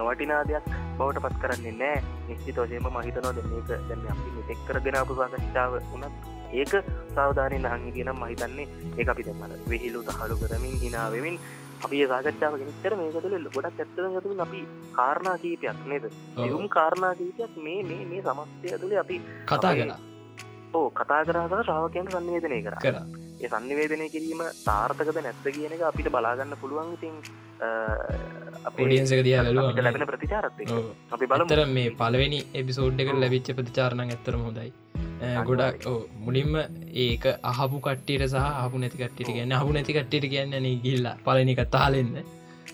නොවටිනා දෙයක් බවට පත් කරන්නේ නෑ. නිශ්චිතෝජයම මහිතනෝ ද මේක දැම අපි මෙතෙක් කරගෙනාපු සාකච්ඡාව වනත් ඒක සාවධානය නහංගි කියනම් මහිතන්නේ ඒ අපි දෙමල වෙහිලු දහලු කරමින් හිනාවමින් අපි සාකච්ඡාව ගෙනතර මේක තුළ ගොඩක් ඇත්තර ගතුම අපි කාරණා කීපයක් නේද? එවුම් කාරණා කීපයක් මේ මේ මේ සමස්තය තුළ අපි කතා කලා ඕ කතා කරාසර ශ්‍රාවකයන්ට සන්නිවේදනය කර. කර. ඒ සන්නිවේදනය කිරීම තාර්ථකද නැත්ත කියන එක අපිට බලාගන්න පුළුවන්. ඉතින් අපිඩියන්සක දිය ලැබෙන ප්‍රතිචාරත් අපි බලතර මේ පලවෙනි එබිසෝඩ් එක ලැබිච්ච ප්‍රතිචාරණ ඇත්තරම හොඳයි ගොඩක් මුලින්ම ඒක අහපු කට්ටියට සහ හපු නැති කට්ටිට කියන්න හපු නැති කට්ටිට කියන්න ගිල්ලා පලනික තාලෙන්න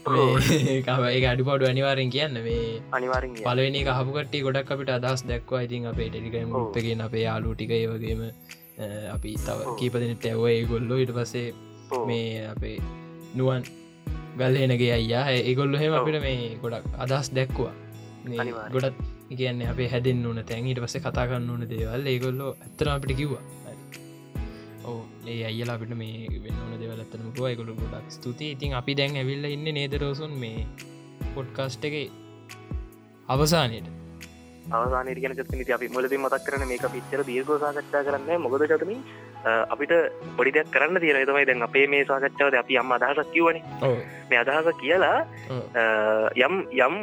ඒ අඩිපඩු අනිවාරෙන් කියන්න. මේ අනිවාරෙන් පලවෙනි කහපුකට ගොඩක් අපිට අදස් දැක්වා. ඉතින් අපේ ටෙලිකම ුත්තගෙන අපේ යාලු ටික ඒවගේම අපි තව කීපදිනට ඇවයි ගොල්ලො ඉට පසේ මේ අපේ නුවන් ගල්හෙනගේ අයියා. ඒගොල්ලො හෙම අපිට මේ ගොඩක් අදහස් දැක්වා ගොඩත් කියන්න අපේ හැදෙන් ඕන තැන් ඉට පස කතා කරන්න ඕන දේවල්. ඒගොල්ලෝ ඇත්තර අපිට කිව්වා. ඕ ඒ අයිලා අපිට මේ වෙන්න ඕන දෙවලත්තනම ගොයකොළු ගොඩක් ස්තුති ඉතින් අපි දැන් ඇවිල්ල ඉන්න නේදරෝසුන් මේ පොඩ්කාස්ට් එක? අවසානයට අවසානයට ගැන චත්නති අපි මුලදී මතක් කරන මේ පිච්චර දීර්ගෝ සාකච්ඡා කරන්න මොකද චතමින් අපිට පොඩි දෙයක් කරන්න තියෙන තමයි දැන් අපේ මේ සාකච්ඡාවද අපි අම්ම අදහසක් කිවන මේ අදහස කියලා යම් යම්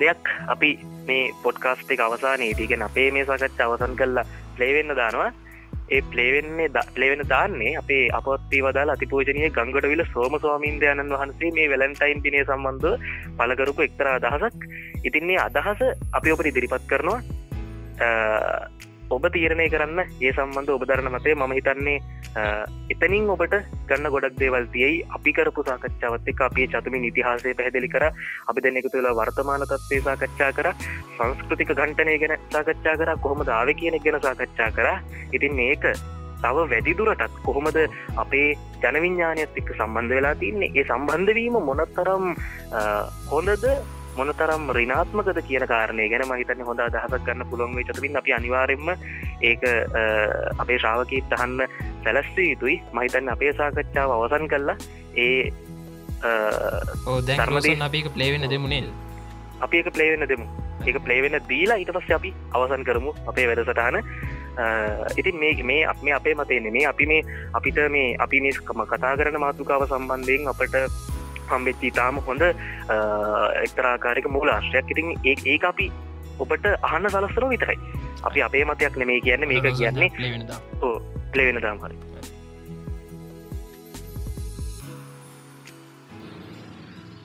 දෙයක් අපි මේ පොඩ්කාස්ට එක අවසානයේ තිගෙන අපේ මේ සාකච්ඡ අවසන් කරලා ප්ලේවෙන්න දානවා. ඒ ප්ලේවෙන්නේ ප්ලේවෙන දාන්නේ අපේ අපත්ති වදාල අතිපෝජනය ගංගඩවිල සෝම ස්වාමීන්දයණන් වහන්සේ මේ වැලන්ටයින් දිනය සම්බන්ධ පලකරපු එක්තර අදහසක්. ඉතින්නේ අදහස අපි ඔපට ඉදිරිපත් කරනවා. ඔබ තීරණය කරන්න ඒ සම්බන්ධ ඔබදරන මතේ මම හිතන්නේ එතනින් ඔබට ගන්න ගොඩක් දේවල් තියයි. අපි කරපු සාකච්ඡාවත් එක අපේ චතුමින් ඉතිහාසය පැහැදිලි කර. අපි දෙන්නෙකු තුළ වර්තමාන තත්වේ සාකච්ඡා කර. සංස්කෘතික ගන්ටනය ගැන සාකච්ඡා කර. කොහොම දාව කියන ගැන සාකච්ඡා කර. ඉතින් මේක තව වැඩිදුරටත් කොහොමද අපේ ජනවිඤ්ඥානයත් එක්ක සම්බන්ධ වෙලා තින්නේ? ඒ සම්බන්ධවීම මොනතරම් හොඳද මොනතරම් රිනාත්මකද කියන කාරණය ගැන මහිතන්න හොඳ අදහසක් ගන්න පුළුවන් චතුරින් අපි අනිවාරෙන්ම ඒක අපේ ශ්‍රාවකීත් අහන්න සැලස්සේ යුතුයි. මහිතන්න අපේ සාකච්ඡාව අවසන් කරලා ඒ දැර්මදේ අපික ප්ලේවෙන දෙමුණේ අපි එක ප්ලේවෙන දෙමු එක ප්ලේවෙන දීලා ඊට පස්ස අපි අවසන් කරමු අපේ වැඩසටහන. ඉතින් මේ මේ අප මේ අපේ මතයන්නේ මේ අපි මේ අපිට මේ අපි මේකම කතා කරන මාතුකාව සම්බන්ධයෙන් අපට හම්බෙච්චි තාම හොඳ එක්තරාකාරක මූල ආශ්‍රයක්. ඉතින් ඒ ඒ අපි ඔබට අහන්න සලස්සර විතරයි. අපි අපේ මතයක් නෙමේ කියන්න මේක කියන්නේ ලෙවෙන දාම් හරි.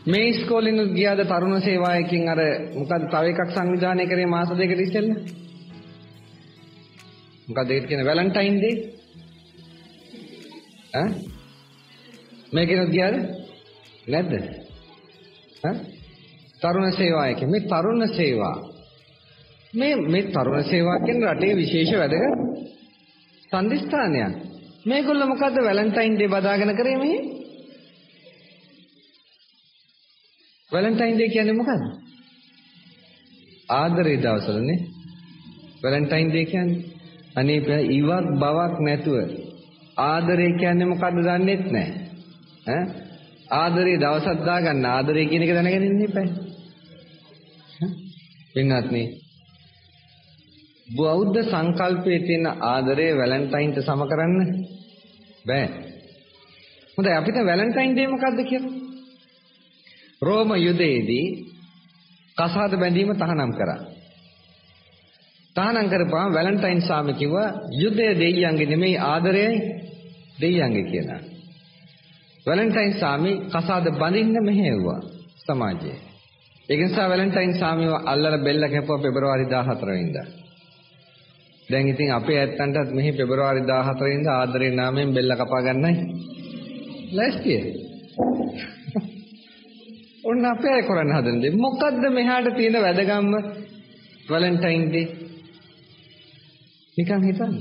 මේ ස්කෝලින් ගියාද තරුණ සේවායකින් අර මොකද තව එකක් සංවිධානය කරේ මාස දෙකට ඉස්සෙල්ලා? මොකද ඒකට කියන වැලන්ටයින් ඩේ ඈ? මේකෙනුත් ගියාද නැද්ද? ඈ තරුණ සේවායක මේ තරුණ සේවා මේ මේ තරුණ සේවා කියන රටේ විශේෂ වැදගත් සම්දිස්ථානයක්. මේගොල්ලෝ මොකද්ද වැලන්ටයින් ඩේ බදාගෙන කරේ මේ? වැලන්ටයින් ඩේ කියන්නේ මොකද්ද? ආදරේ දවසලනේ. වැලන්ටයින් ඩේ කියන්නේ අනේ ඉවක් බවක් නැතුව ආදරේ කියන්නේ මොකද්ද දන්නේත් නැහැ. ඈ ආදරේ දවසක් දාගන්න ආදරේ කියන එක දැනගෙන ඉන්න එපා. වෙනත්නේ බෞද්ධ සංකල්පයේ තියෙන ආදරය වැලන්ටයින්ට සම කරන්න බෑ. හොඳයි අපිට වැලන්ටයින් ඩේ මොකද්ද කියලා? රෝම යුදයේදී කසාද බැඳීම තහනම් කරා. තහනම් කරපුවාම වැලන්ටයින් සාමි කිව්වා යුදය දෙයියන්ගේ නෙමෙයි ආදරයයි දෙයියන්ගේ කියලා. වැලන්ටයින් සාමි කසාද බඳින්න මෙහෙව්වා සමාජයේ. ඒක නිසා වැලන්ටයින් සාමිව අල්ලලා බෙල්ල කැපුවා පෙබරවාරි 14 වෙනිදා. දැන් ඉතින් අපේ ඇත්තන්ටත් මෙහි පෙබරවාරි 14 වෙනිදා ආදරේ නාමයෙන් බෙල්ල කපා ගන්නයි. ලෑස්තිය. ඔන්න අපේ අය කරන්න හදන්නේ. මොකද්ද මෙහාට තියෙන වැදගම්ම වැලන්ටයින් ඩේ? නිකන් හිතන්න.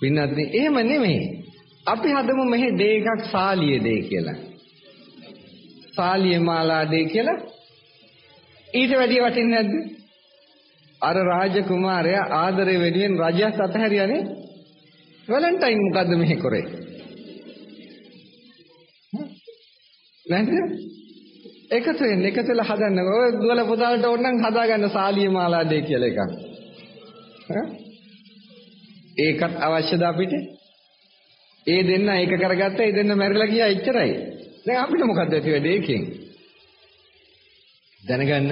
පින්නත් එහෙම නෙමෙයි. අපි හදමු මෙහි දේ එකක් සාලිය දේ කියලා. සාලිය මාලා දේ කියලා. ඊට වැඩිය වටින්නේ නැද්ද? අර රාජකුමාරයා ආදරේ වෙනුවෙන් රජයත් අතහැරියානේ. වැලන්ටයින් මොකද්ද මෙහි කරේ? නැද්ද? එකතු වෙන්න එකතු වෙලා හදන්න. ඔය දුවල පුතාලට ඕනනම් හදාගන්න සාලිය මාලා දේ කියලා එකක්. ඒකත් අවශ්‍යද අපිට? ඒ දෙන්න ඒක කරගත්තා ඒ දෙන්න මැරිලා ගියා එච්චරයි. දැන් අපිට මොකද්ද ඇති වෙන්නේ ඒකෙන්? දැනගන්න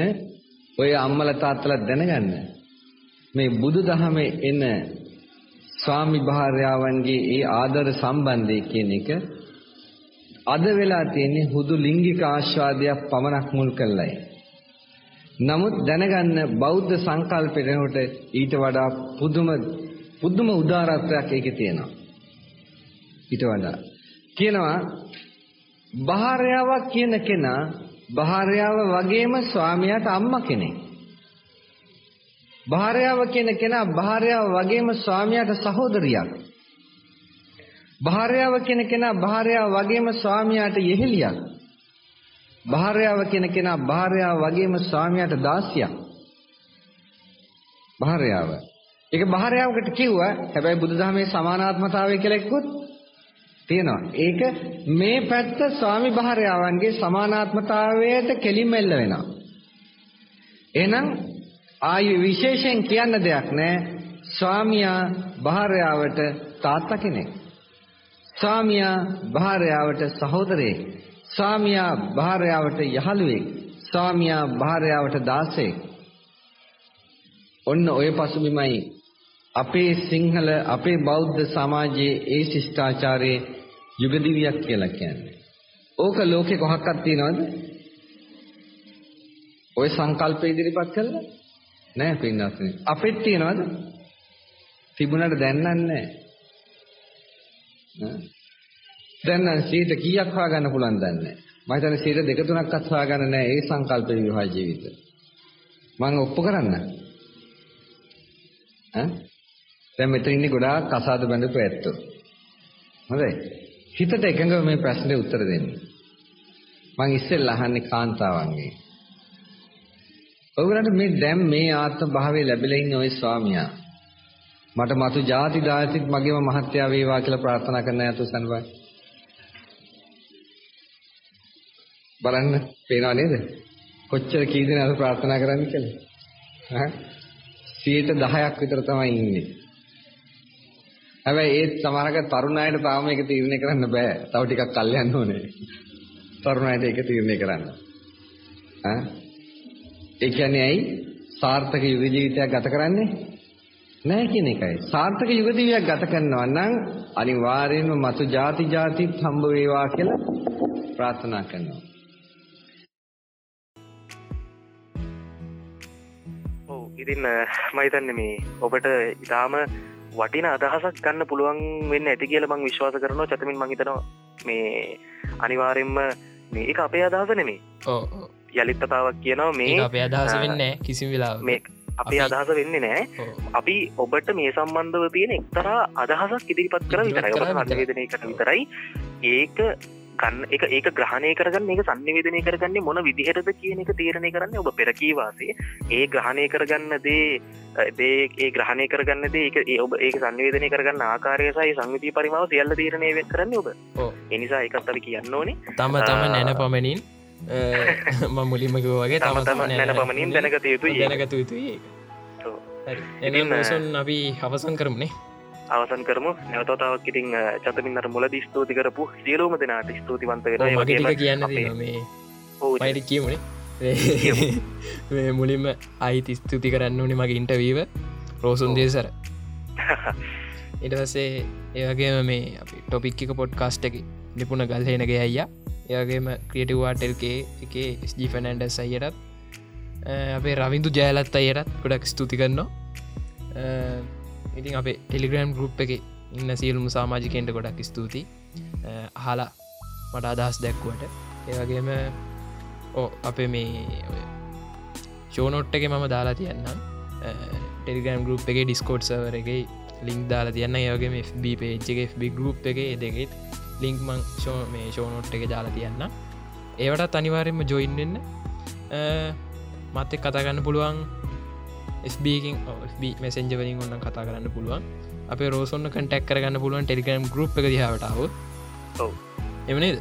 ඔය අම්මලා තාත්තලා දැනගන්න මේ බුදුදහමේ එන ස්වාමි භාර්යාවන්ගේ ඒ ආදර සම්බන්ධය කියන එක අද වෙලා තියෙන්නේ හුදු ලිංගික ආස්වාදයක් පමණක් මුල් කරලයි. නමුත් දැනගන්න බෞද්ධ සංකල්පෙට ඊට වඩා පුදුම පුදුම උදාරත්වයක් ඒකේ තියෙනවා. ඊට වඩා කියනවා භාර්යාවක් කියන කෙනා භාර්යාව වගේම ස්වාමියාට අම්මා කෙනෙක්. භාර්යාව කියන කෙනා භාර්යාව වගේම ස්වාමියාට සහෝදරියක්. භාර්යාව කියන කෙනා භාර්යාව වගේම ස්වාමියාට යෙහෙලියක්. භාර්යාව කියන කෙනා භාර්යාව වගේම ස්වාමියාට දාසියක්. භාර්යාව. ඒක භාර්යාවකට කිව්වා. හැබැයි බුදුදහමේ සමානාත්මතාවය කියලා එක්කුත් තියෙනවා. ඒක මේ පැත්ත ස්වාමි භාර්යාවන්ගේ සමානාත්මතාවයට කෙලින්ම එල්ල වෙනවා. එහෙනම් ආයු විශේෂයෙන් කියන්න දෙයක් නැහැ. ස්වාමියා භාර්යාවට තාත්තා කෙනෙක්. ස්වාමියා භාර්යාවට සහෝදරයෙක්. ස්වාමියා භාර්යාවට යහළුවෙක්. ස්වාමියා භාර්යාවට දාසයෙක්. ඔන්න ඔය පසුබිමයි අපේ සිංහල අපේ බෞද්ධ සමාජයේ ඒ ශිෂ්ටාචාරයේ යුගදිවියක් කියලා කියන්නේ. ඕක ලෝකේ කොහක්වත් තියනවද? ওই සංකල්ප ඉදිරිපත් කළා නෑ පින්නස්නේ. අපෙත් තියනවද? තිබුණාට දැන් නැහැ. දැන් නම් සීට කීයක් හොයාගන්න පුළුවන් දන්නේ මම හිතන්නේ සීට දෙක තුනක්වත් හොයාගන්න නැහැ ඒ සංකල්ප විවාහ ජීවිත මම ඔප්පු කරන්න ඈ දැන් මෙතන ඉන්නේ ගොඩාක් කසාද බඳපු ඇත්තෝ හොඳයි හිතට එකඟව මේ ප්‍රශ්නේ උත්තර දෙන්න. මම ඉස්සෙල්ලා අහන්නේ කාන්තාවන්ගෙන්. ඔයගලන්ට මේ දැන් මේ ආත්ම භාවයේ ලැබිලා ඉන්න ওই ස්වාමියා මට මතු ಜಾති දාසිත් මගේම මහත්යා වේවා කියලා ප්‍රාර්ථනා කරන අයතු සන්වයි. බලන්න පේනව නේද? කොච්චර කී දෙනාද ප්‍රාර්ථනා කරන්නේ කියලා. ඈ 10ක් විතර තමයි ඉන්නේ. හැබැයි ඒත් සමහරක තරුණ අයට තාම මේක තීරණය කරන්න බෑ. තව ටිකක් කල් යන්න ඕනේ. තරුණ අයට ඒක තීරණය කරන්න. ඈ ඒ කියන්නේ ඇයි? සාර්ථක යුග ජීවිතයක් ගත කරන්නේ? නැහැ කියන එකයි. සාර්ථක යුග ජීවිතයක් ගත කරනවා නම් අනිවාර්යයෙන්ම මතු ಜಾති ಜಾතිත් හම්බ වේවා කියලා ප්‍රාර්ථනා කරනවා. ඉතින් මහිතන්න මේ ඔබට ඉතාම වටින අදහසක් ගන්න පුළුවන් වෙන්න ඇති කියල මං විශ්වාස කරනවා. චතමින් මහිතනවා මේ අනිවාරෙන්ම මේ එක අපේ අදහස නෙමේ යළිත්තතාවක් කියනවා මේ අපේ අදහස වෙන්න කිසි වෙලා මේ අපේ අදහස වෙන්නේ නෑ අපි ඔබට මේ සම්බන්ධව තියෙන එක්තරා අදහසක් ඉදිරිපත් කර විතරයි. සංවේදනය කර විතරයි. ඒක ගන්න එක ඒක ග්‍රහණය කරගන්න එක සංනිවේදනය කරගන්නේ මොන විදිහටද කියන එක තීරණය කරන්න ඔබ පෙරකීවාසේ ඒ ග්‍රහණය කරගන්න දේ දේ ඒ ග්‍රහණය කරගන්න දේ ඒක ඒ ඔබ ඒක සංවේදනය කරගන්න ආකාරයසයි සංවිධී පරිමාව සියල්ල තීරණය වෙත් කරන්න ඔබ. එනිසා එකත් අපි කියන්න ඕනේ. තම තම නැන පමණින් ම මුලින්මක වගේ තම තම නැන පමණින් දැනගත යුතු දැනගත යුතුයි එ අපි හවසන් කරමුණේ අවසන් කරමු. නැවතතාවක් ඉතින් චතමින්නට මුලද ස්තුති කරපු සියලෝම දෙනාට ස්තුතිවන්ත මගේ කියන්න පයිට කියමුණේ මුලින්ම අයිති ස්තුති කරන්න ඕනේ මගේ ඉන්ටවීව රෝසුන් දේසර. ඉටවසේ ඒවගේම මේ අපි ටොපික්ක පොඩ්කාස්ට් එක නිපුණ ගල්හෙනගේ අයියා. ඒවගේම ක්‍රියටවාටල්කේ එක ස්ජි ෆනන්ඩ සයියටත් අපේ රවිදු ජයලත් අයටත් ගොඩක් ස්තුති කරනවා ඉතින් අපේ ටෙලිග්‍රම් ගරුප් එක ඉන්න සියලුම සාමාජිකෙන්ට ගොඩක් ස්තුති හලා මට අදහස් දැක්වට ඒවගේම ඕ අපේ මේ ෂෝනොට් එක මම දාලා තියන්නම්. ටෙලිගම් ගරුප් එක ඩිස්කෝඩ් සවර එක ලිින්ක් දාලා තියන්න ඒවගේ FB පේච්චගේ FB ගරුප් එක දෙගෙත් ලිංක් මං ෂෝ මේ ෂෝනොට් එක දාලා තියන්න ඒවටත් අනිවාරෙන්ම ජොයින්න්න මත්තෙක් කතාගන්න පුළුවන්. ස්බීකින් මෙසෙන්ජ වලින් ඔන්න කතා කරන්න පුළුවන්. අප රෝසොන්න කටක් කරගන්න පුළුවන් ටෙලිගම් ගරුප් එක දිහාවටාව එමනේද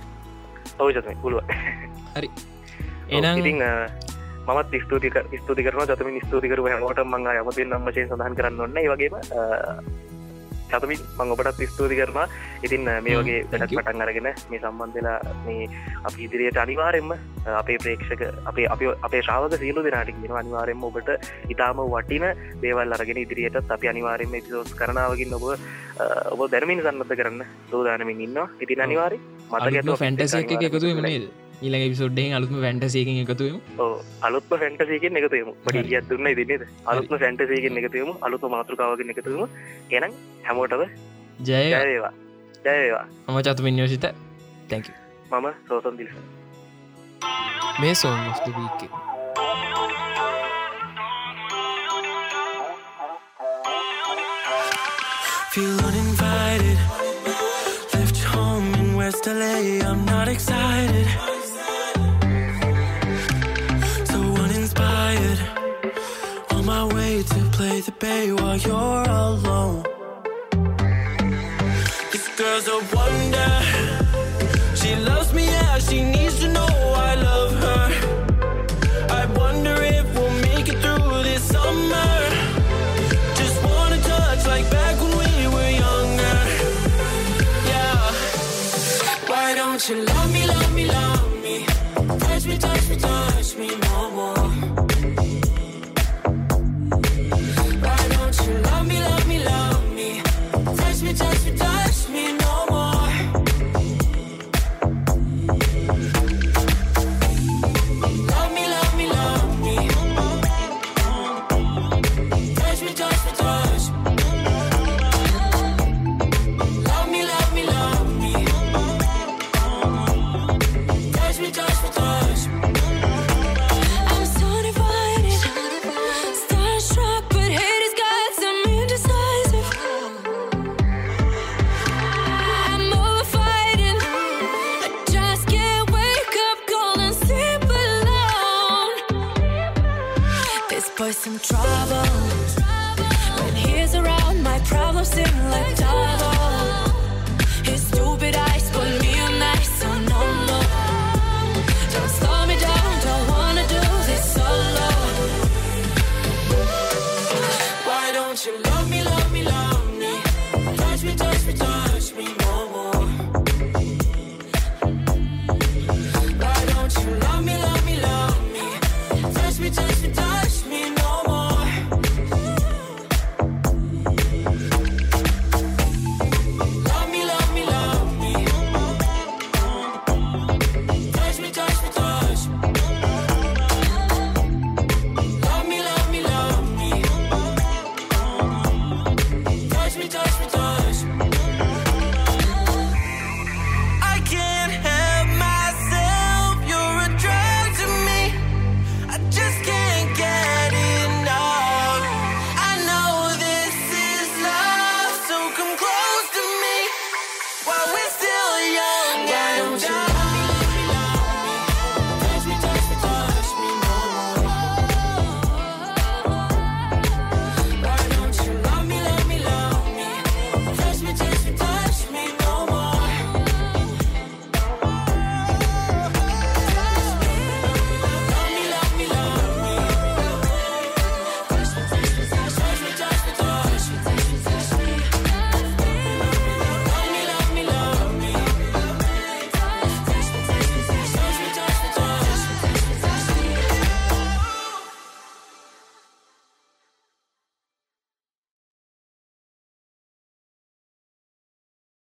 පුළුව හරි. එනම් මත් ස්තුතික ස්තුති කරන ජතම ස්තුතිකරුව හට මං යමතින් නම්මශය සඳහන් කරන්න ඔන්න වගේම චතමින් මං ඔබටත් ස්තුති කරනවා. ඉතින් මේ වගේ වැඩක් පටන් අරගෙන මේ සම්බන්ධලා මේ අපි ඉදිරියට අනිවාරෙන්ම අපේ ප්‍රේක්ෂක අපේ අප අපේ ශාවක සියලු දෙනාට කියෙන අනිවාරෙන්ම ඔබට ඉතාම වටින දේවල් අරගෙන ඉදිරියටත් අපි අනිවාරෙන්ම පිසෝස් කරනාවකින් ඔබ ඔබ දැනමින් සන්නත කරන්න සූදානමින් ඉන්න ඉතින් අනිවාරි මතග ෆැන්ටස එකතු නේද ඊල පිසෝඩ්ඩෙන් අලුත්ම වැැටසයකින් එකතුවීම අලුත්ම ෆැන්ටසයකෙන් එකතුීම පට ගියත් දුන්න ඉදින්නේද අලුත්ම ෆැන්ටසයකෙන් එකතුවීම අලුත්ම මාතෘකාවගෙන් එකතුීම එනම් හැමෝටව ජයවා ජයවා මම චතුමින් යෝසිත තැක මම සෝසන් දිල්ස. මේ සෝන් මස්තුවීක Feel uninvited. Left home in West LA. I'm not excited. To play the bay while you're alone. This girl's a wonder. She loves Push me.